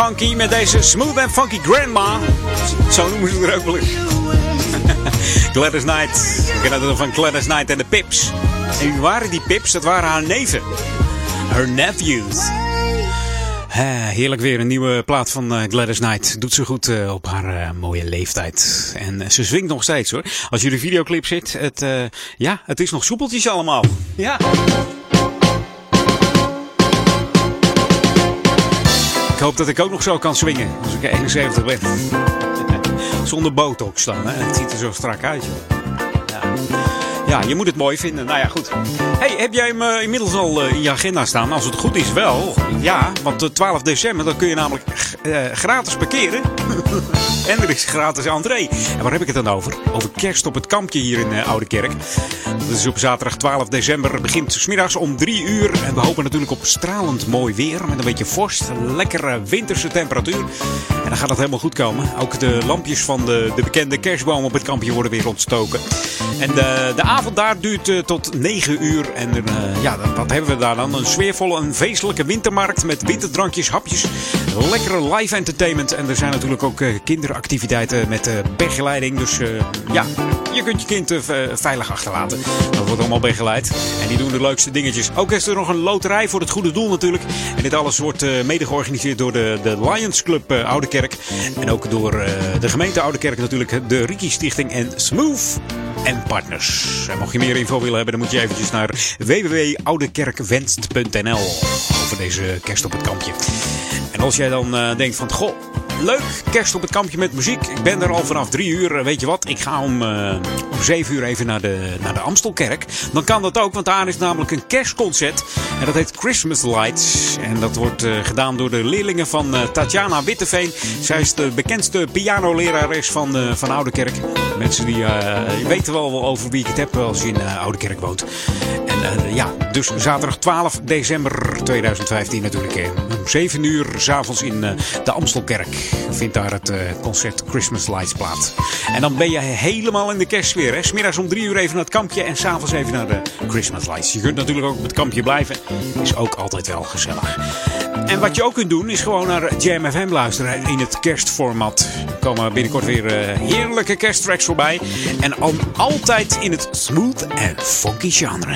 funky met deze smooth en funky grandma. Zo noemen ze er ook wel eens. (laughs) Gladys Knight. Ik ken nog van Gladys Knight en de Pips. En wie waren die Pips? Dat waren haar neven. Her nephews. Heerlijk weer een nieuwe plaat van eh, Gladys Knight. Doet ze goed eh, op haar eh, mooie leeftijd. En ze swingt nog steeds hoor. Als de videoclip ziet, het, ja, het is nog soepeltjes allemaal. Ja. Ik hoop dat ik ook nog zo kan swingen als ik 71 ben. (laughs) Zonder botox dan, hè. Het ziet er zo strak uit. joh. Ja. Ja, je moet het mooi vinden. Nou ja, goed. Hey, heb jij hem eh, inmiddels al eh, in je agenda staan? Als het goed is wel. Ja, want de 12 december dan kun je namelijk eh, gratis parkeren. (laughs) en er is gratis entree. En waar heb ik het dan over? Over kerst op het kampje hier in Oude Kerk. Dat is op zaterdag 12 december. Begint smiddags om 3 uur. En we hopen natuurlijk op stralend mooi weer. Met een beetje vorst. Lekkere winterse temperatuur. En dan gaat het helemaal goed komen. Ook de lampjes van de, de bekende kerstboom op het kampje worden weer ontstoken. En de, de avond daar duurt eh, tot 9 uur. En eh, ja, wat, wat hebben we daar dan? Een sfeervolle, een feestelijke wintermarkt met winterdrankjes, hapjes. Lekkere live entertainment. En er zijn natuurlijk ook eh, kinderactiviteiten met begeleiding. Dus ja, je kunt je kind veilig achterlaten. Dat wordt allemaal begeleid. En die doen de leukste dingetjes. Ook is er nog een loterij voor het goede doel natuurlijk. En dit alles wordt mede georganiseerd door de, de Lions Club Oude Kerk. En ook door de gemeente Oude Kerk natuurlijk. De Riki Stichting en Smooth en Partners. En mocht je meer info willen hebben, dan moet je eventjes naar www.oudekerkwenst.nl over deze kerst op het kampje. En als jij dan uh, denkt van, goh, leuk, kerst op het kampje met muziek. Ik ben er al vanaf drie uur. Weet je wat, ik ga om, uh, om zeven uur even naar de, naar de Amstelkerk. Dan kan dat ook, want daar is namelijk een kerstconcert. En dat heet Christmas Lights. En dat wordt uh, gedaan door de leerlingen van Tatjana Witteveen. Zij is de bekendste pianolerares van, van Oude Kerk. Mensen die weten wel over wie ik het heb als je in Oude Kerk woont. En ja, dus zaterdag 12 december 2015 natuurlijk. Om 7 uur s'avonds in de Amstelkerk vindt daar het concert Christmas Lights plaats. En dan ben je helemaal in de kerstsfeer. Hè? Smiddags om 3 uur even naar het kampje en s'avonds even naar de Christmas Lights. Je kunt natuurlijk ook op het kampje blijven. Is ook altijd wel gezellig. En wat je ook kunt doen is gewoon naar Jam FM luisteren in het kerstformat. Er komen binnenkort weer heerlijke kersttracks voorbij. En altijd in het smooth en funky genre.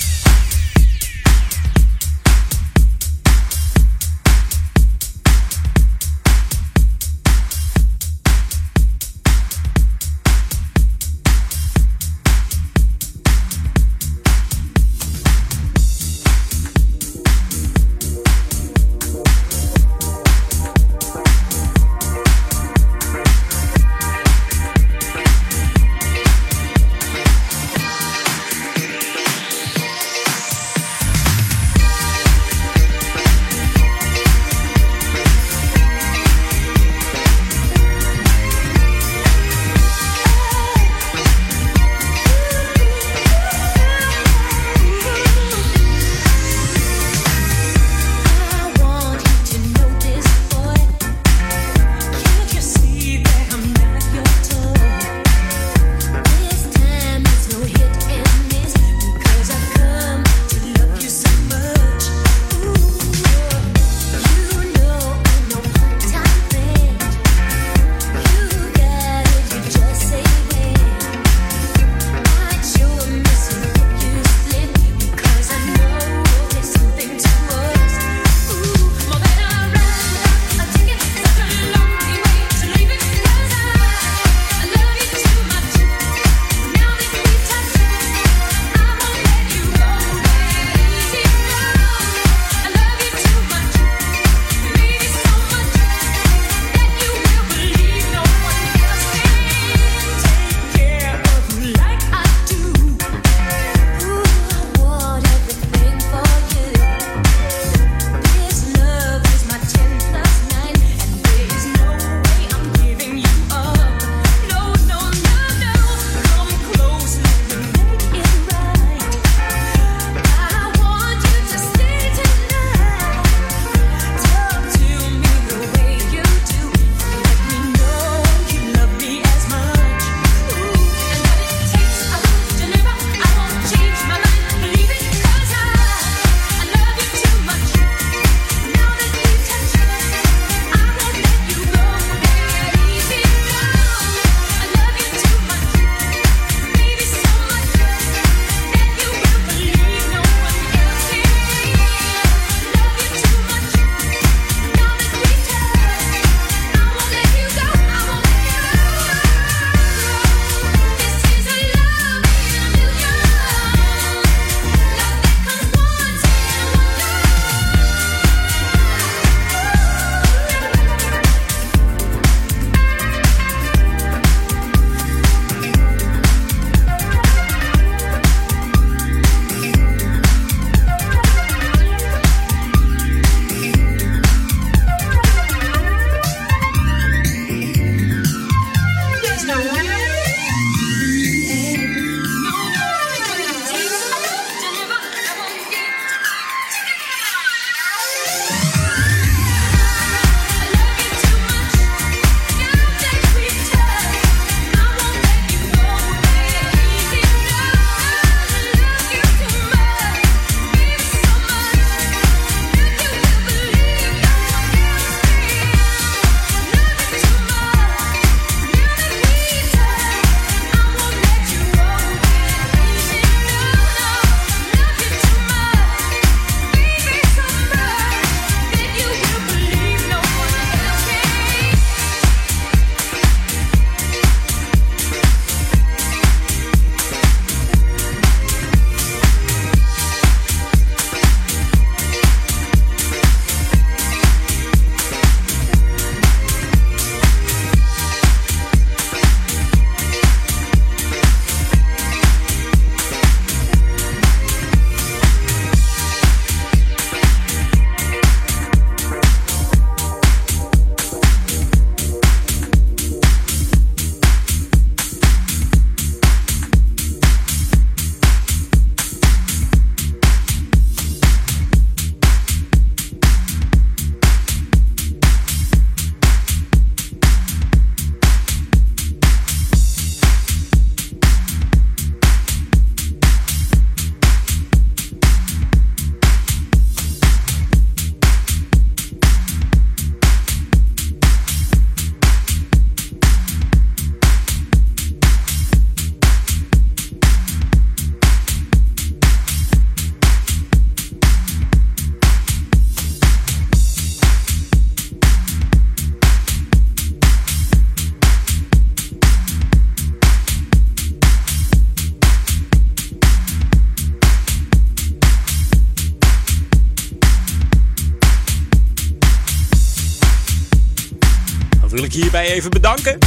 Even bedanken.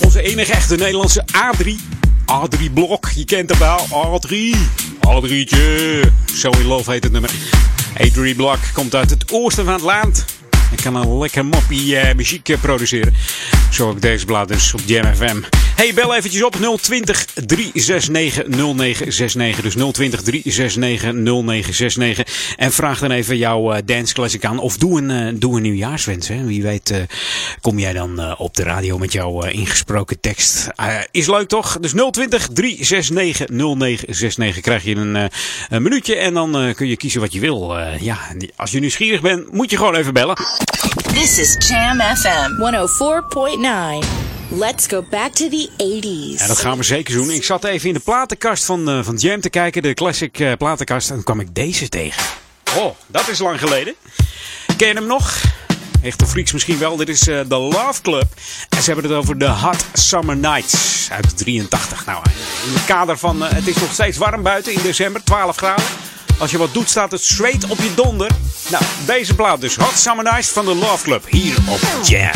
Onze enige echte Nederlandse A3. A3 Blok, je kent hem wel. A3. A3'tje. So in Love heet het nummer. A3 Blok komt uit het oosten van het land. En kan een lekker moppie uh, muziek uh, produceren. Zo ook deze blad dus op Jam FM. Hey, bel eventjes op 020 369 0969. Dus 020 369 0969. En vraag dan even jouw uh, dance classic aan. Of doe een, doe een nieuwjaarswens. Hè. Wie weet kom jij dan op de radio met jouw ingesproken tekst. is leuk toch? Dus 020 369 0969 krijg je een, een minuutje. En dan kun je kiezen wat je wil. ja, als je nieuwsgierig bent, moet je gewoon even bellen. This is Jam FM 104.9. Let's go back to the 80s. Ja, dat gaan we zeker doen. Ik zat even in de platenkast van, uh, van Jam te kijken, de classic uh, platenkast. En toen kwam ik deze tegen. Oh, dat is lang geleden. Ken je hem nog? Echte freaks misschien wel. Dit is uh, The Love Club. En ze hebben het over The Hot Summer Nights uit 83. Nou, in het kader van het is nog steeds warm buiten in december, 12 graden. Als je wat doet, staat het straight op je donder. Nou, deze plaat dus. Hot Summer Nights van de Love Club. Hier op Jam.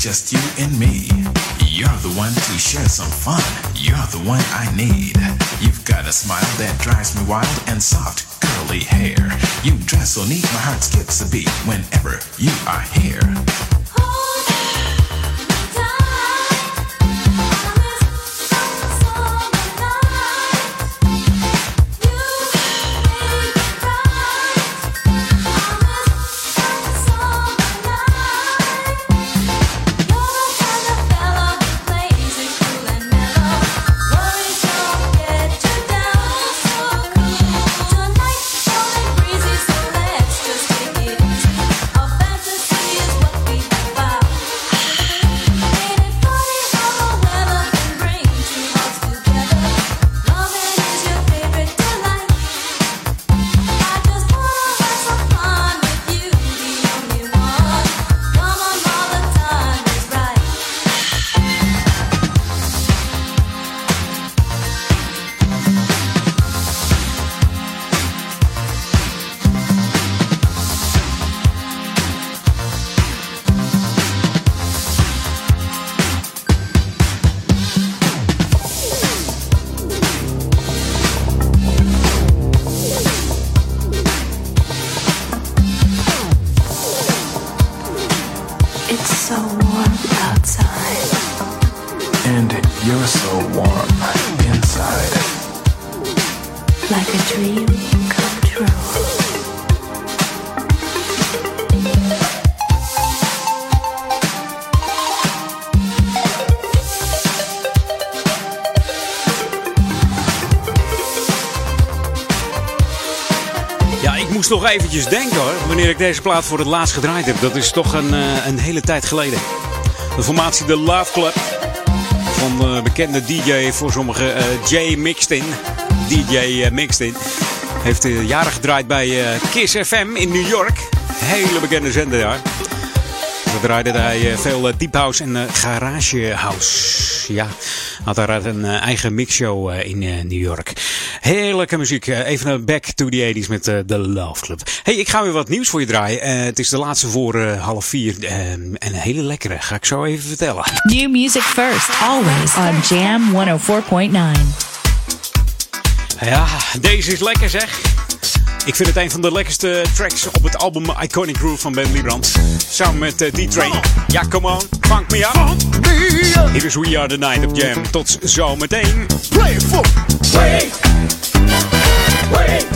Just you and me. You're the one to share some fun. You're the one I need. You've got a smile that drives me wild and soft, curly hair. You dress so neat, my heart skips a beat whenever you Ja, ik moest nog eventjes denken hoor, wanneer ik deze plaat voor het laatst gedraaid heb. Dat is toch een, eh, een hele tijd geleden. De formatie The Love Club van de bekende DJ voor sommigen, eh, Jay Mixtin. DJ eh, Mixtin. Heeft eh, jaren gedraaid bij eh, Kiss FM in New York. Hele bekende zender. Daar draaide hij eh, veel eh, deep house en eh, garage house. Ja, had daar een eigen mixshow in New York. Heerlijke muziek. Even een back to the 80s met The Love Club. Hey, ik ga weer wat nieuws voor je draaien. Het is de laatste voor half vier. eh, en een hele lekkere. Ga ik zo even vertellen. New music first, always on Jam 104.9. Ja, deze is lekker zeg. Ik vind het een van de lekkerste tracks op het album Iconic Groove van Ben Liebrand. Samen met eh, D-Train. Ja, come on. Funk me up. Hier is We Are The Night of Jam. Tot zometeen. Play it for Wait, wait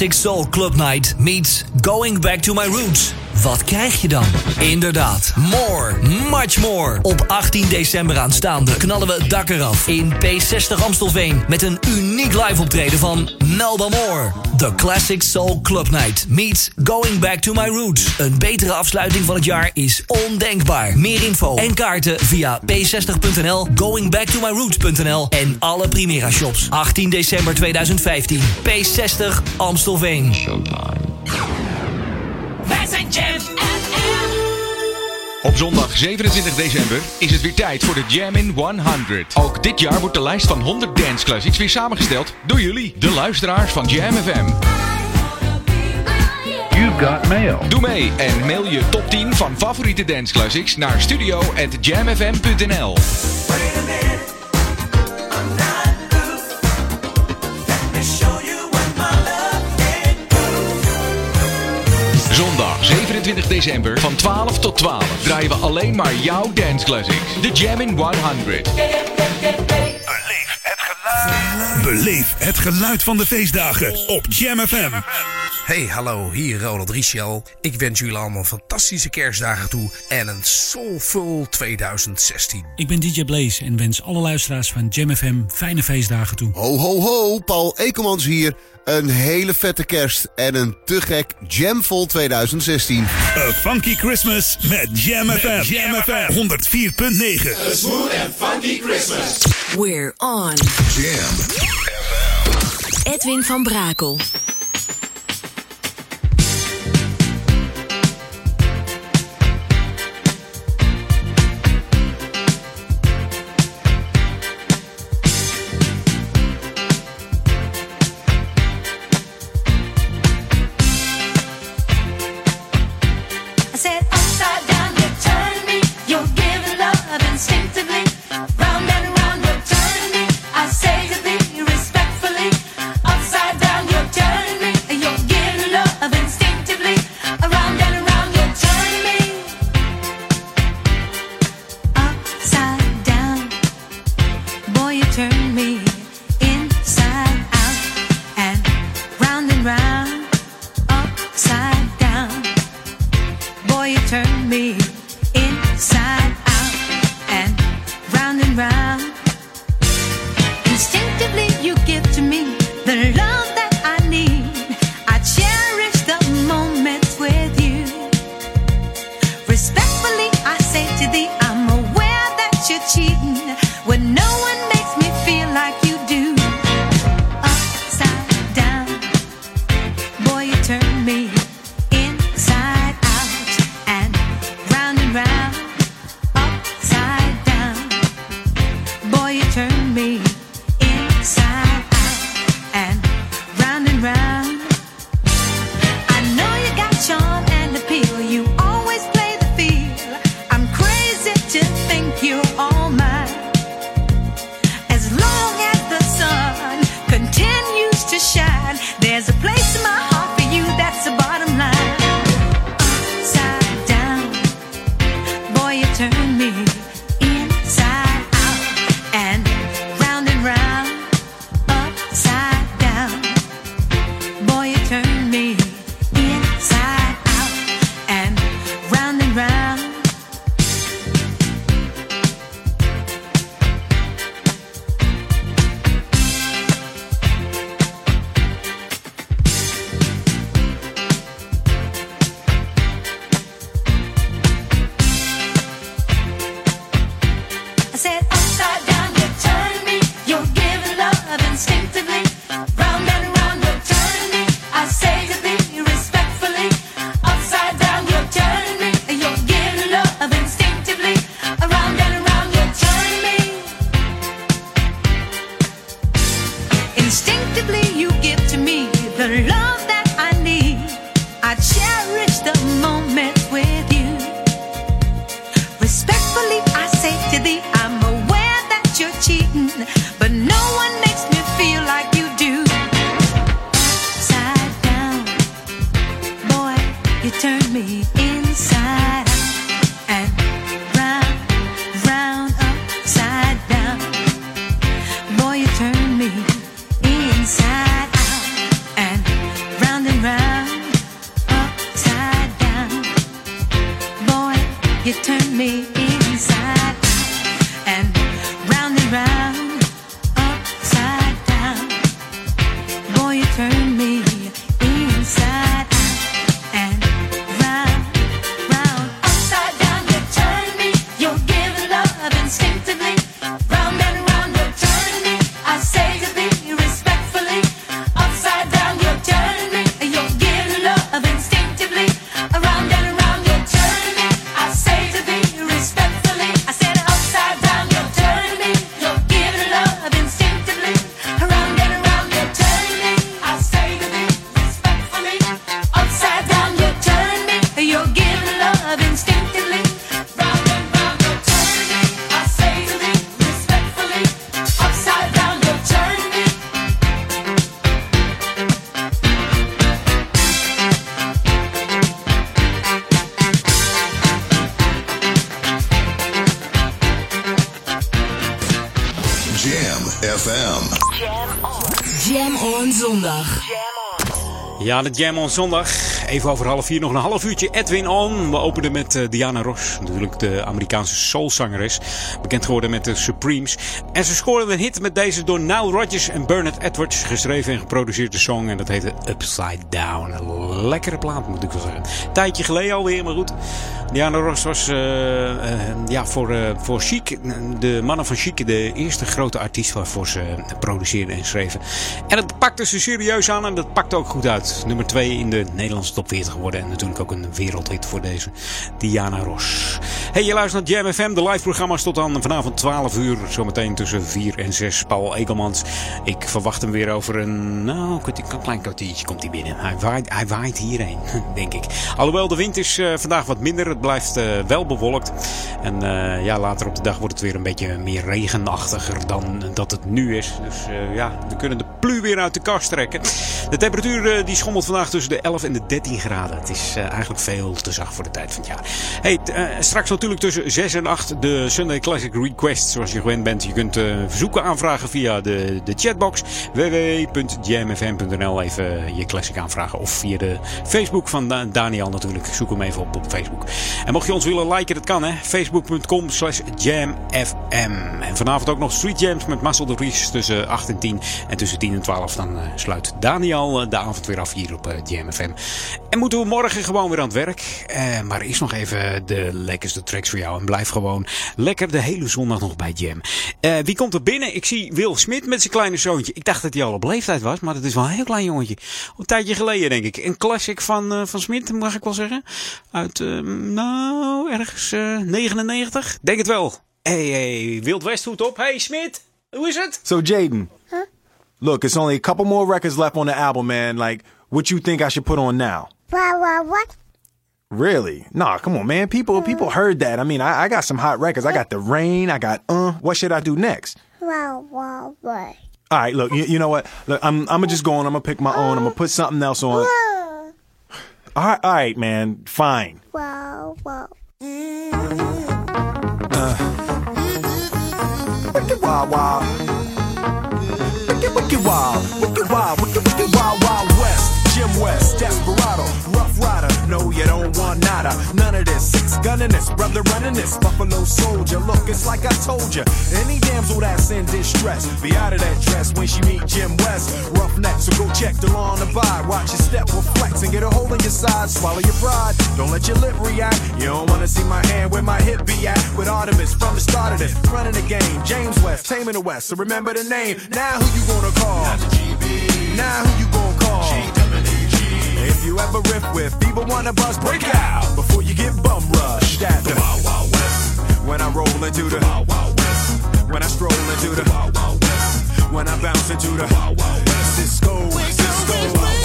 Classic Soul Club Night meets Going Back to My Roots. Wat krijg je dan? Inderdaad, more, much more. Op 18 december aanstaande knallen we het dak eraf in P60 Amstelveen... met een uniek live optreden van Melba Moore. The Classic Soul Club Night meets Going Back to My Roots. Een betere afsluiting van het jaar is ondenkbaar. Meer info en kaarten via p60.nl, goingbacktomyroots.nl en alle Primera shops. 18 december 2015, P60 Amstelveen. Wij Op zondag 27 december is het weer tijd voor de Jam in 100. Ook dit jaar wordt de lijst van 100 dance classics weer samengesteld door jullie, de luisteraars van Jam FM. You got mail. Doe mee en mail je top 10 van favoriete dance classics naar studio@jamfm.nl. Zondag 27 december van 12 tot 12 draaien we alleen maar jouw dance classics. De Jam in 100. Beleef het geluid van de feestdagen op Jam FM. Hey, hallo, hier Ronald Richel. Ik wens jullie allemaal fantastische kerstdagen toe en een soulful 2016. Ik ben DJ Blaze en wens alle luisteraars van Jam FM fijne feestdagen toe. Ho, ho, ho, Paul Ekelmans hier. Een hele vette kerst en een te gek Jamvol 2016. A Funky Christmas met Jam FM. Jam FM 104.9. A smooth and funky Christmas. We're on. Jam. Edwin van Brakel. Ja, de Jam on zondag. Even over half vier nog een half uurtje Edwin On. We openen met eh, Diana Ross. Natuurlijk de Amerikaanse soulzangeres. Bekend geworden met de Supremes. En ze scoorden een hit met deze door Nile Rodgers en Bernard Edwards. Geschreven en geproduceerde song. En dat heette Upside Down. Een lekkere plaat moet ik wel zeggen. Tijdje geleden alweer, maar goed. Diana Ross was eh, eh, ja, voor, eh, voor Chic, de mannen van Chic, de eerste grote artiest waarvoor ze produceerden en schreven. En dat pakte ze serieus aan en dat pakte ook goed uit. Nummer 2 in de Nederlandse top 40 geworden. En natuurlijk ook een wereldhit voor deze Diana Ross. Hey, je luistert naar Jam FM, de live programma's tot aan vanavond 12 uur. Zometeen tussen 4 en 6. Paul Egelmans. Ik verwacht hem weer over een, nou, een klein kwartiertje komt hij binnen. Hij waait, hij waait hierheen, (laughs) denk ik. Alhoewel de wind is vandaag wat minder. Het blijft uh, wel bewolkt. En uh, ja, later op de dag wordt het weer een beetje meer regenachtiger dan dat het nu is. Dus ja, we kunnen de plu weer uit de kast trekken. De temperatuur die schommelt vandaag tussen de 11 en de 13 graden. Het is eigenlijk veel te zacht voor de tijd van het jaar. Hey, straks natuurlijk tussen 6 en 8 de Sunday Classic Request. Zoals je gewend bent. Je kunt verzoeken aanvragen via de, de chatbox. www.jamfm.nl Even je classic aanvragen. Of via de Facebook van Daniel natuurlijk. Zoek hem even op op Facebook. En mocht je ons willen liken, dat kan hè. Facebook.com slash jamfm. En vanavond ook nog Street Jams met Marcel de Vries tussen 8 en 10. En tussen 10 en 12 dan uh, sluit Daniel uh, de avond weer af hier op uh, JamFM. En moeten we morgen gewoon weer aan het werk. maar is nog even de lekkerste tracks voor jou. En blijf gewoon lekker de hele zondag nog bij Jam. wie komt er binnen? Ik zie Wil Smit met zijn kleine zoontje. Ik dacht dat hij al op leeftijd was, maar dat is wel een heel klein jongetje. Een tijdje geleden denk ik. Een classic van, van Smit, mag ik wel zeggen. Uit, ergens 99. Denk het wel. Hey, hey, Wild West hoed op. Hey, Smit. Hoe is het? So, Jaden. Huh? Look, it's only a couple more records left on the album, man. Like, what you think I should put on now? What, what, what? Really? Nah, come on, man. People people heard that. I mean, I, I got some hot records. I got The Rain. I got Uh. What should I do next? What, what, what? All right, look, you, you know what? Look, I'm, I'm gonna just go on. I'm gonna pick my own. I'm gonna put something else on. All right, all right, man. Fine. Wow, wow. Uh. Wicked wild, wild. Wicked, wicked wild. Wicked wild, wicked, wicked wild, wild west. Jim West, Desperado, Rough Rider. No, you don't want nada. None of this. Six gunning this, brother running this. Buffalo soldier. Look, it's like I told you. Any damsel that's in distress, be out of that dress when she meet Jim West. Rough neck, so go check the law the vibe. Watch your step will flex and get a hole in your side. Swallow your pride. Don't let your lip react. You don't wanna see my hand where my hip be at. With Artemis from the start of this, running the game. James West, taming the West. So remember the name. Now who you gonna call? Now who you gonna call? If you ever riff with feeble wanna bust, break out before you get bum rushed at the Wild Wild West. When I roll into the Wild Wild West. When I stroll into the Wild Wild West. When I bounce into the Wild Wild West. Cisco, Cisco.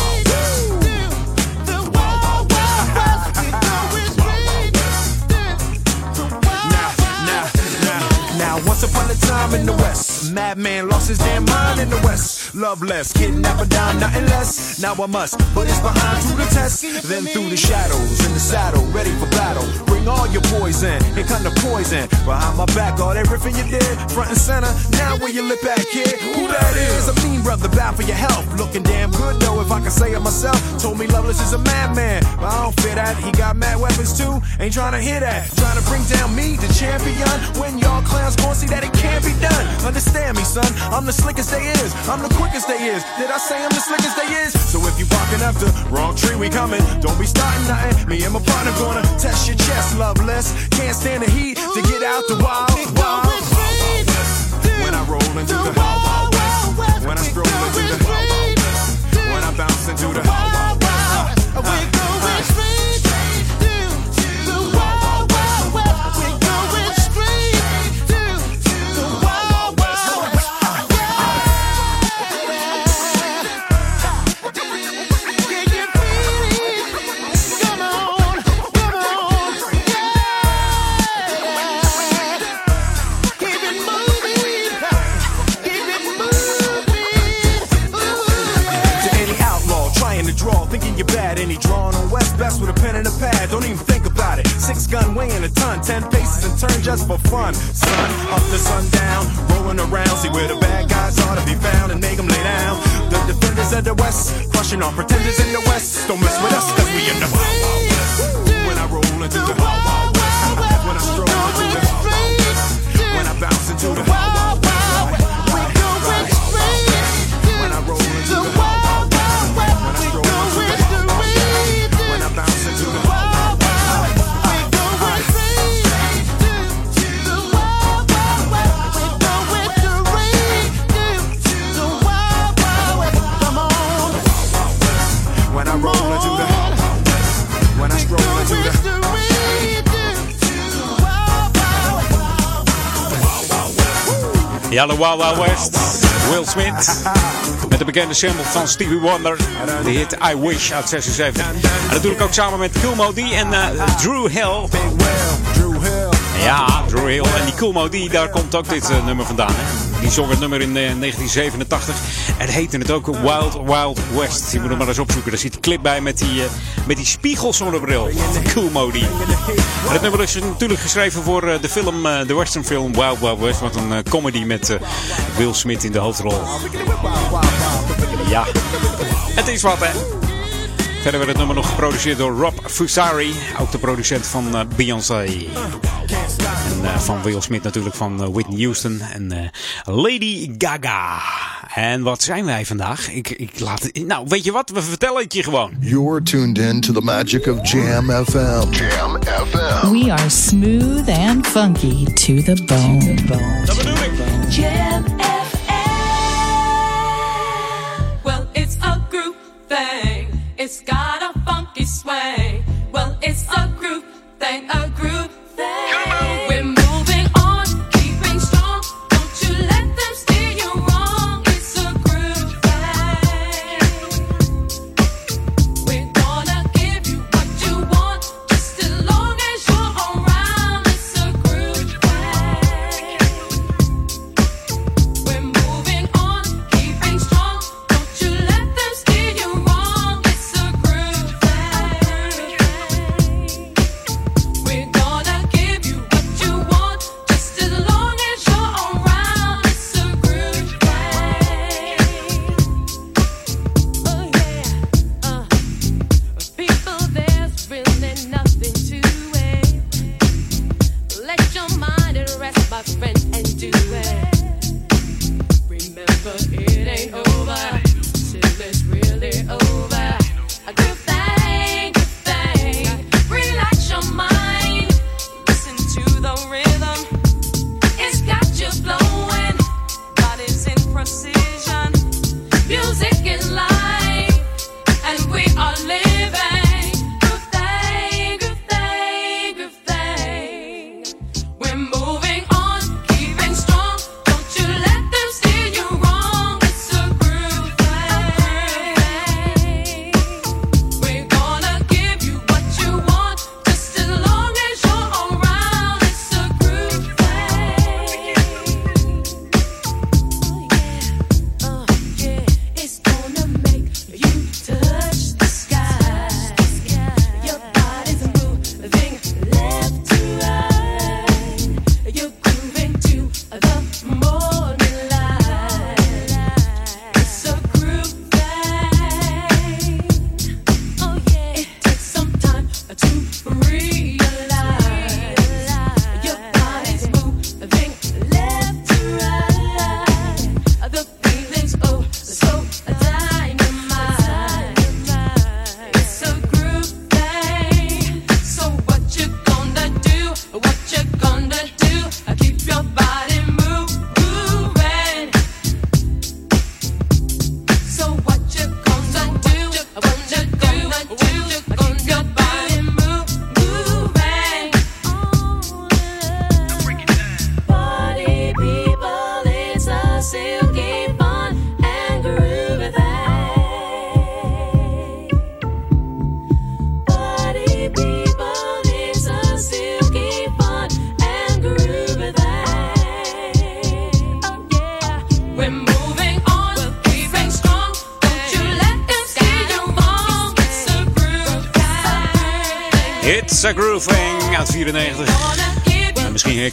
Once upon a time in the West, madman lost his damn mind in the West. loveless. Kidnapper down, nothing less. Now I must put his behind to the test. Then through the shadows in the saddle, ready for battle. Bring all your poison, here come the poison. Behind my back, all that you did, front and center. Now where you lip at, kid? Who that is? A mean brother, bad for your health. Looking damn good though, if I can say it myself. Told me Loveless is a madman, but I don't fear that. He got mad weapons too, ain't trying to hear that. Trying to bring down me, the champion. When y'all clowns gon' see that it can't be done. Understand me, son. I'm the slickest they is. I'm the quickest they is. Did I say I'm the slickest they is? So if you barking up the wrong tree, we coming. Don't be starting nothing. Me and my partner gonna test your chest, loveless. Can't stand the heat to get out the wild, wild, wild, wild west. When I roll into the wild Ja, de Wild Wild West. Will Smith. (laughs) Met de bekende sample van Stevie Wonder. De hit I Wish uit 76. En natuurlijk ook samen met Cool Modi en eh, Drew Hill. Ja, Drew Hill. En die Cool Modi, daar komt ook dit eh, nummer vandaan. Hè? Die zong het nummer in eh, 1987. En heette het ook Wild Wild West. Je moet hem maar eens opzoeken. Daar zit een clip bij met die, eh, met die spiegelsonnebril van Cool Modi. En het nummer is natuurlijk geschreven voor eh, de film, eh, de western film Wild Wild West. Wat een comedy met Will Smith in de hoofdrol. Ja, het is wat hè. Verder werd het nummer nog geproduceerd door Rob Fusari. Ook de producent van Beyoncé. En van Will Smith natuurlijk van Whitney Houston en Lady Gaga. En wat zijn wij vandaag? Ik, ik laat het, nou, weet je wat? We vertellen het je gewoon. You're tuned in to the magic of Jam FM. Jam FM. We are smooth and funky to the bone. Jam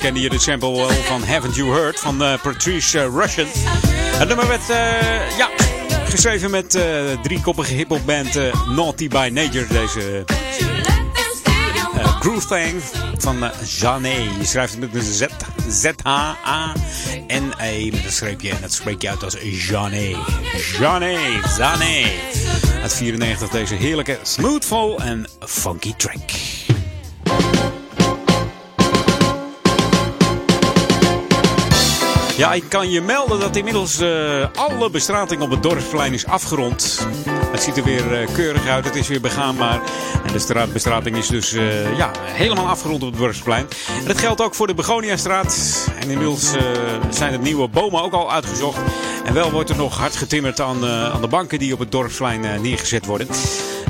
Herkende je de sample wel van Haven't You Heard van uh, Patrice uh, Russian. Het nummer werd uh, ja, geschreven met uh, driekoppige hiphopband Naughty by Nature. Deze Groove Thing van Jané. Je schrijft het met een Z. Z-H-A-N-E met een streepje. En dat spreek je uit als Jané. Jané. Zané. Uit 94 deze heerlijke smoothful en funky track. Ja, ik kan je melden dat inmiddels uh, alle bestrating op het dorpsplein is afgerond. Het ziet er weer uh, keurig uit, het is weer begaanbaar. En de straatbestrating is dus uh, ja, helemaal afgerond op het dorpsplein. En dat geldt ook voor de Begoniastraat. En inmiddels zijn de nieuwe bomen ook al uitgezocht. En wel wordt er nog hard getimmerd aan, aan de banken die op het dorpsplein neergezet worden.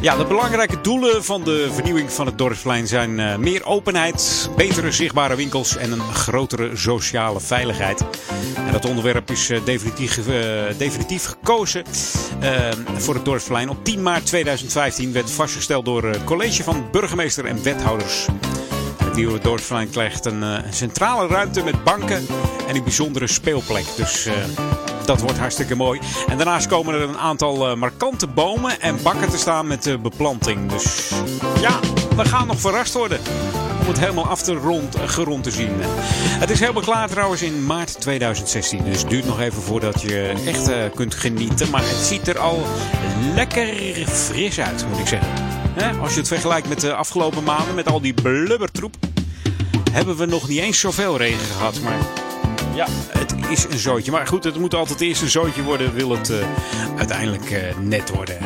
Ja, de belangrijke doelen van de vernieuwing van het dorpsplein zijn uh, meer openheid, betere zichtbare winkels en een grotere sociale veiligheid. En dat onderwerp is uh, definitief, uh, definitief gekozen voor het dorpsplein. Op 10 maart 2015 werd vastgesteld door het college van burgemeester en wethouders. Het nieuwe dorpsplein krijgt een, een centrale ruimte met banken en een bijzondere speelplek. Dus dat wordt hartstikke mooi. En daarnaast komen er een aantal uh, markante bomen en bakken te staan met uh, beplanting. Dus ja, we gaan nog verrast worden. Om het helemaal af te rond, gerond te zien. Het is helemaal klaar trouwens in maart 2016. Dus het duurt nog even voordat je echt kunt genieten. Maar het ziet er al lekker fris uit, moet ik zeggen. Als je het vergelijkt met de afgelopen maanden, met al die blubbertroep. Hebben we nog niet eens zoveel regen gehad. Maar ja, het is een zootje. Maar goed, het moet altijd eerst een zootje worden. Wil het uh, uiteindelijk uh, net worden.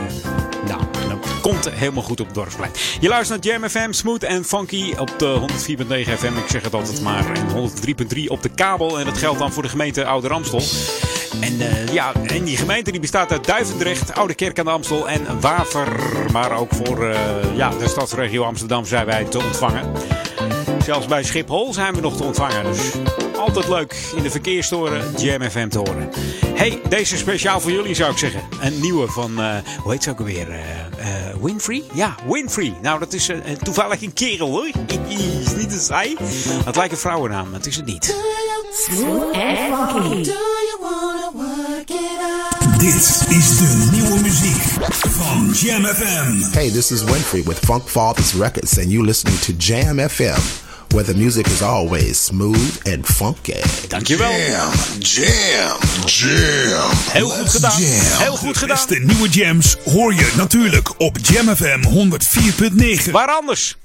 Nou, dan komt het helemaal goed op het dorpsplein. Je luistert naar Jam FM, smooth en funky op de 104.9 FM. Ik zeg het altijd maar. En 103.3 op de kabel. En dat geldt dan voor de gemeente Oude Ramstel. En uh, ja, en die gemeente die bestaat uit Duivendrecht, Oude Kerk aan de Amstel en Waver. Maar ook voor ja, de stadsregio Amsterdam zijn wij te ontvangen. Zelfs bij Schiphol zijn we nog te ontvangen. Dus altijd leuk in de verkeerstoren Jam FM te horen. Hey, deze speciaal voor jullie zou ik zeggen. Een nieuwe van, uh, hoe heet ze ook alweer? Uh, uh, Winfrey? Ja, Winfrey. Nou, dat is toevallig een kerel hoor. (laughs) is niet een saai. Het lijkt een vrouwennaam, maar het is het niet. Dit is de nieuwe muziek van Jam FM. Hey, this is Winfrey with Funk Fathers Records and you listening to Jam FM. Where the music is always smooth and funky. Dankjewel. Jam, jam, jam. Heel goed gedaan. Jam. Heel goed gedaan. De nieuwe jams hoor je natuurlijk op Jam FM 104.9. Waar anders?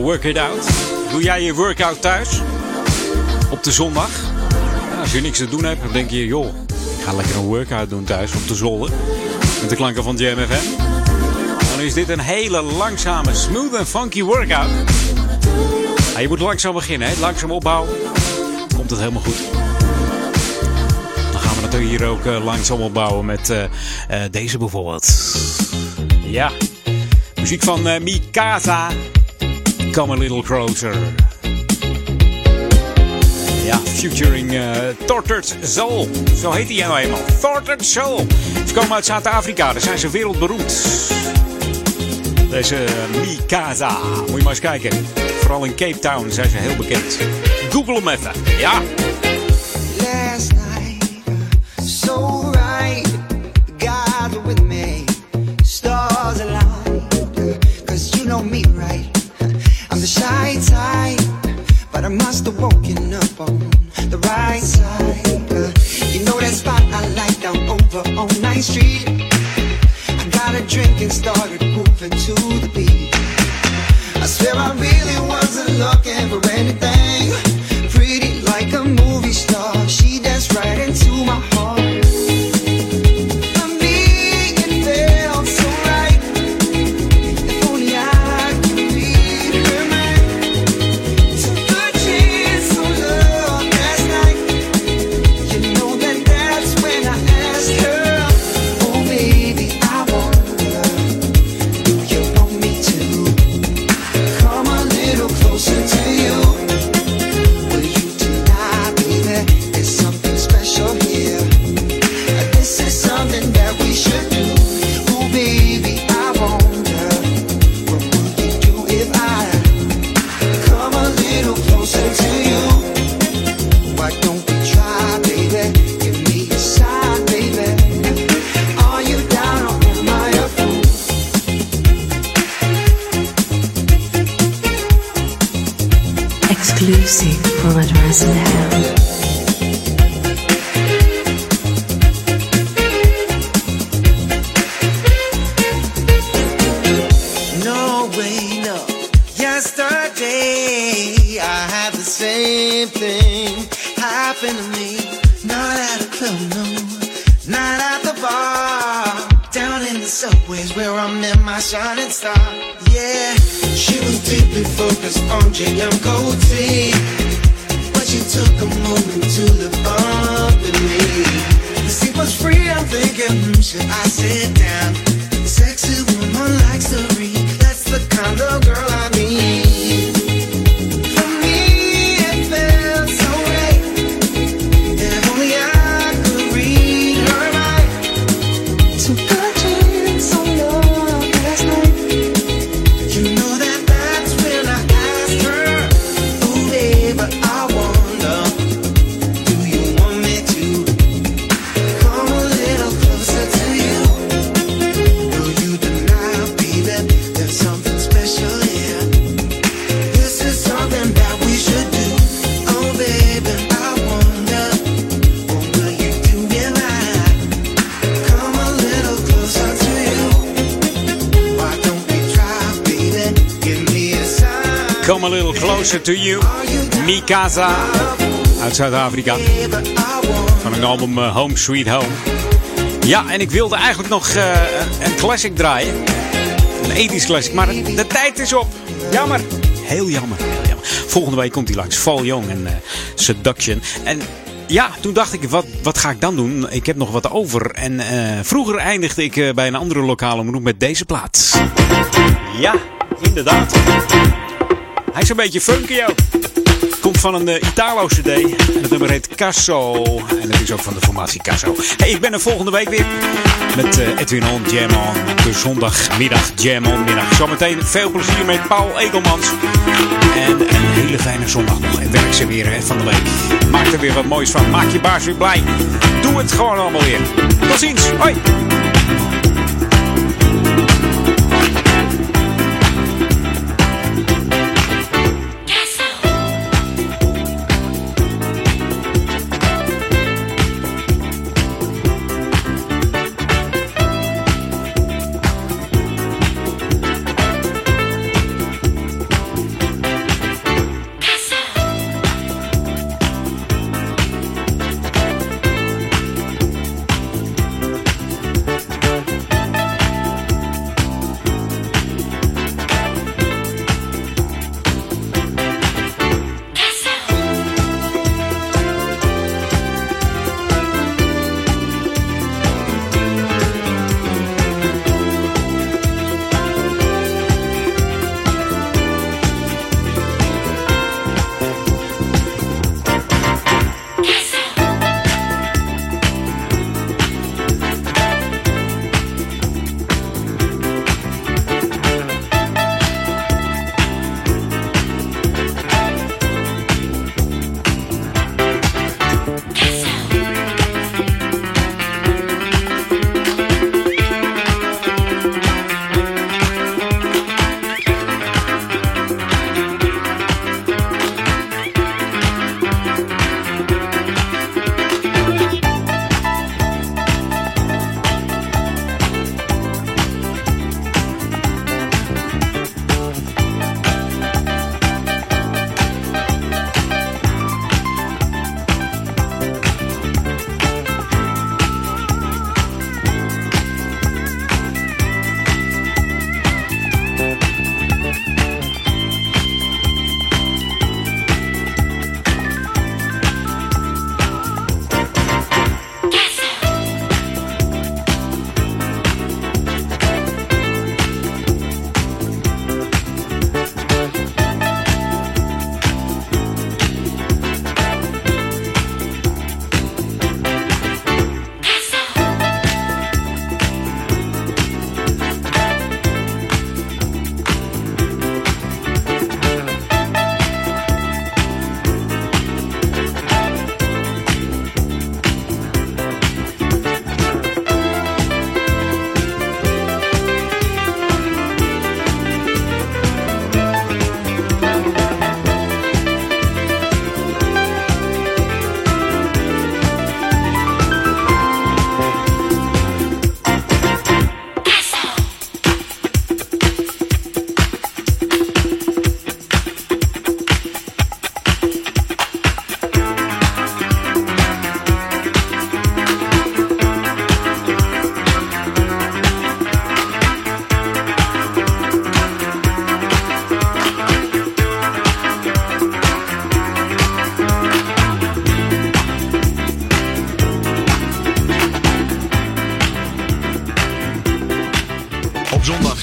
Nou, work it out. Doe jij je workout thuis? Op de zondag? Als je niks te doen hebt, dan denk je, joh, ik ga lekker een workout doen thuis op de zolder. Met de klanken van Jam FM. Dan is dit een hele langzame, smooth en funky workout. Je moet langzaam beginnen, hè? langzaam opbouwen. Komt het helemaal goed. Dan gaan we natuurlijk hier ook eh, langzaam opbouwen met eh, eh, deze bijvoorbeeld. Ja, muziek van Mikasa. Come a little closer. Ja, featuring eh Tortured Soul. Zo heet hij nou eenmaal. Tortured Soul. Ze komen uit Zuid-Afrika. Daar zijn ze wereldberoemd. Deze Mikasa. Moet je maar eens kijken. Vooral in Cape Town zijn ze heel bekend. Google hem even. Ja. I had the same thing happen to me. Not at a club, no. Not at the bar. Down in the subways where I met my shining star. Yeah, she was deeply focused on JM Coty. But she took a moment to look up at me. The seat was free, I'm thinking, hmm, should I sit down? Sexy woman likes to read. That's the kind of girl Come a Little Closer to You. Mikasa uit Zuid-Afrika. Van een album eh, Home Sweet Home. Ja, en ik wilde eigenlijk nog eh, een classic draaien. Een 80s classic, maar de, tijd is op. Jammer. Heel jammer, jammer. Volgende week komt hij langs. Fall Young en eh, Seduction. En ja, toen dacht ik, wat, wat ga ik dan doen? Ik heb nog wat over. En vroeger eindigde ik bij een andere lokale omroep met deze plaat. Ja, inderdaad. Hij is een beetje funky ook. Komt van een eh, Italo-cd. Het nummer heet Casso. En het is ook van de formatie Casso. Hey, ik ben er volgende week weer. Met eh, Edwin On, Jam On. De zondagmiddag, Jam On middag. Zometeen veel plezier met Paul Egelmans. En een hele fijne zondag nog. En werk ze weer hè, van de week. Maak er weer wat moois van. Maak je baas weer blij. Doe het gewoon allemaal weer. Tot ziens. Hoi.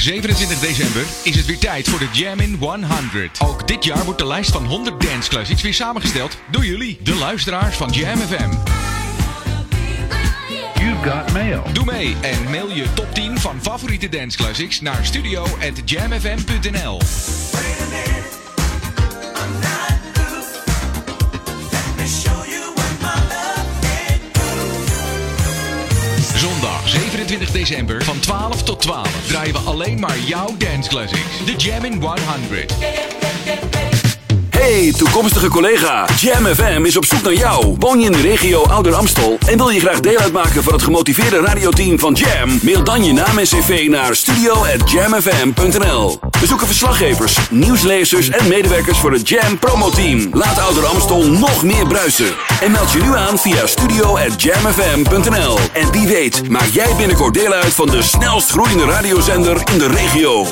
27 december is het weer tijd voor de Jam in 100. Ook dit jaar wordt de lijst van 100 dance classics weer samengesteld door jullie, de luisteraars van Jam FM. You've got mail. Doe mee en mail je top 10 van favoriete dance classics naar studio@jamfm.nl. van 12 tot 12 draaien we alleen maar jouw dance classics. De Jam in 100. Hey, toekomstige collega. Jam FM is op zoek naar jou. Woon je in de regio Ouder Amstel en wil je graag deel uitmaken van het gemotiveerde radioteam van Jam? Mail dan je naam en cv naar studio@jamfm.nl. Zoeken verslaggevers, nieuwslezers en medewerkers voor het Jam Promo Team. Laat Ouder Amstel nog meer bruisen. En meld je nu aan via studio@jamfm.nl. En wie weet, maak jij binnenkort deel uit van de snelst groeiende radiozender in de regio.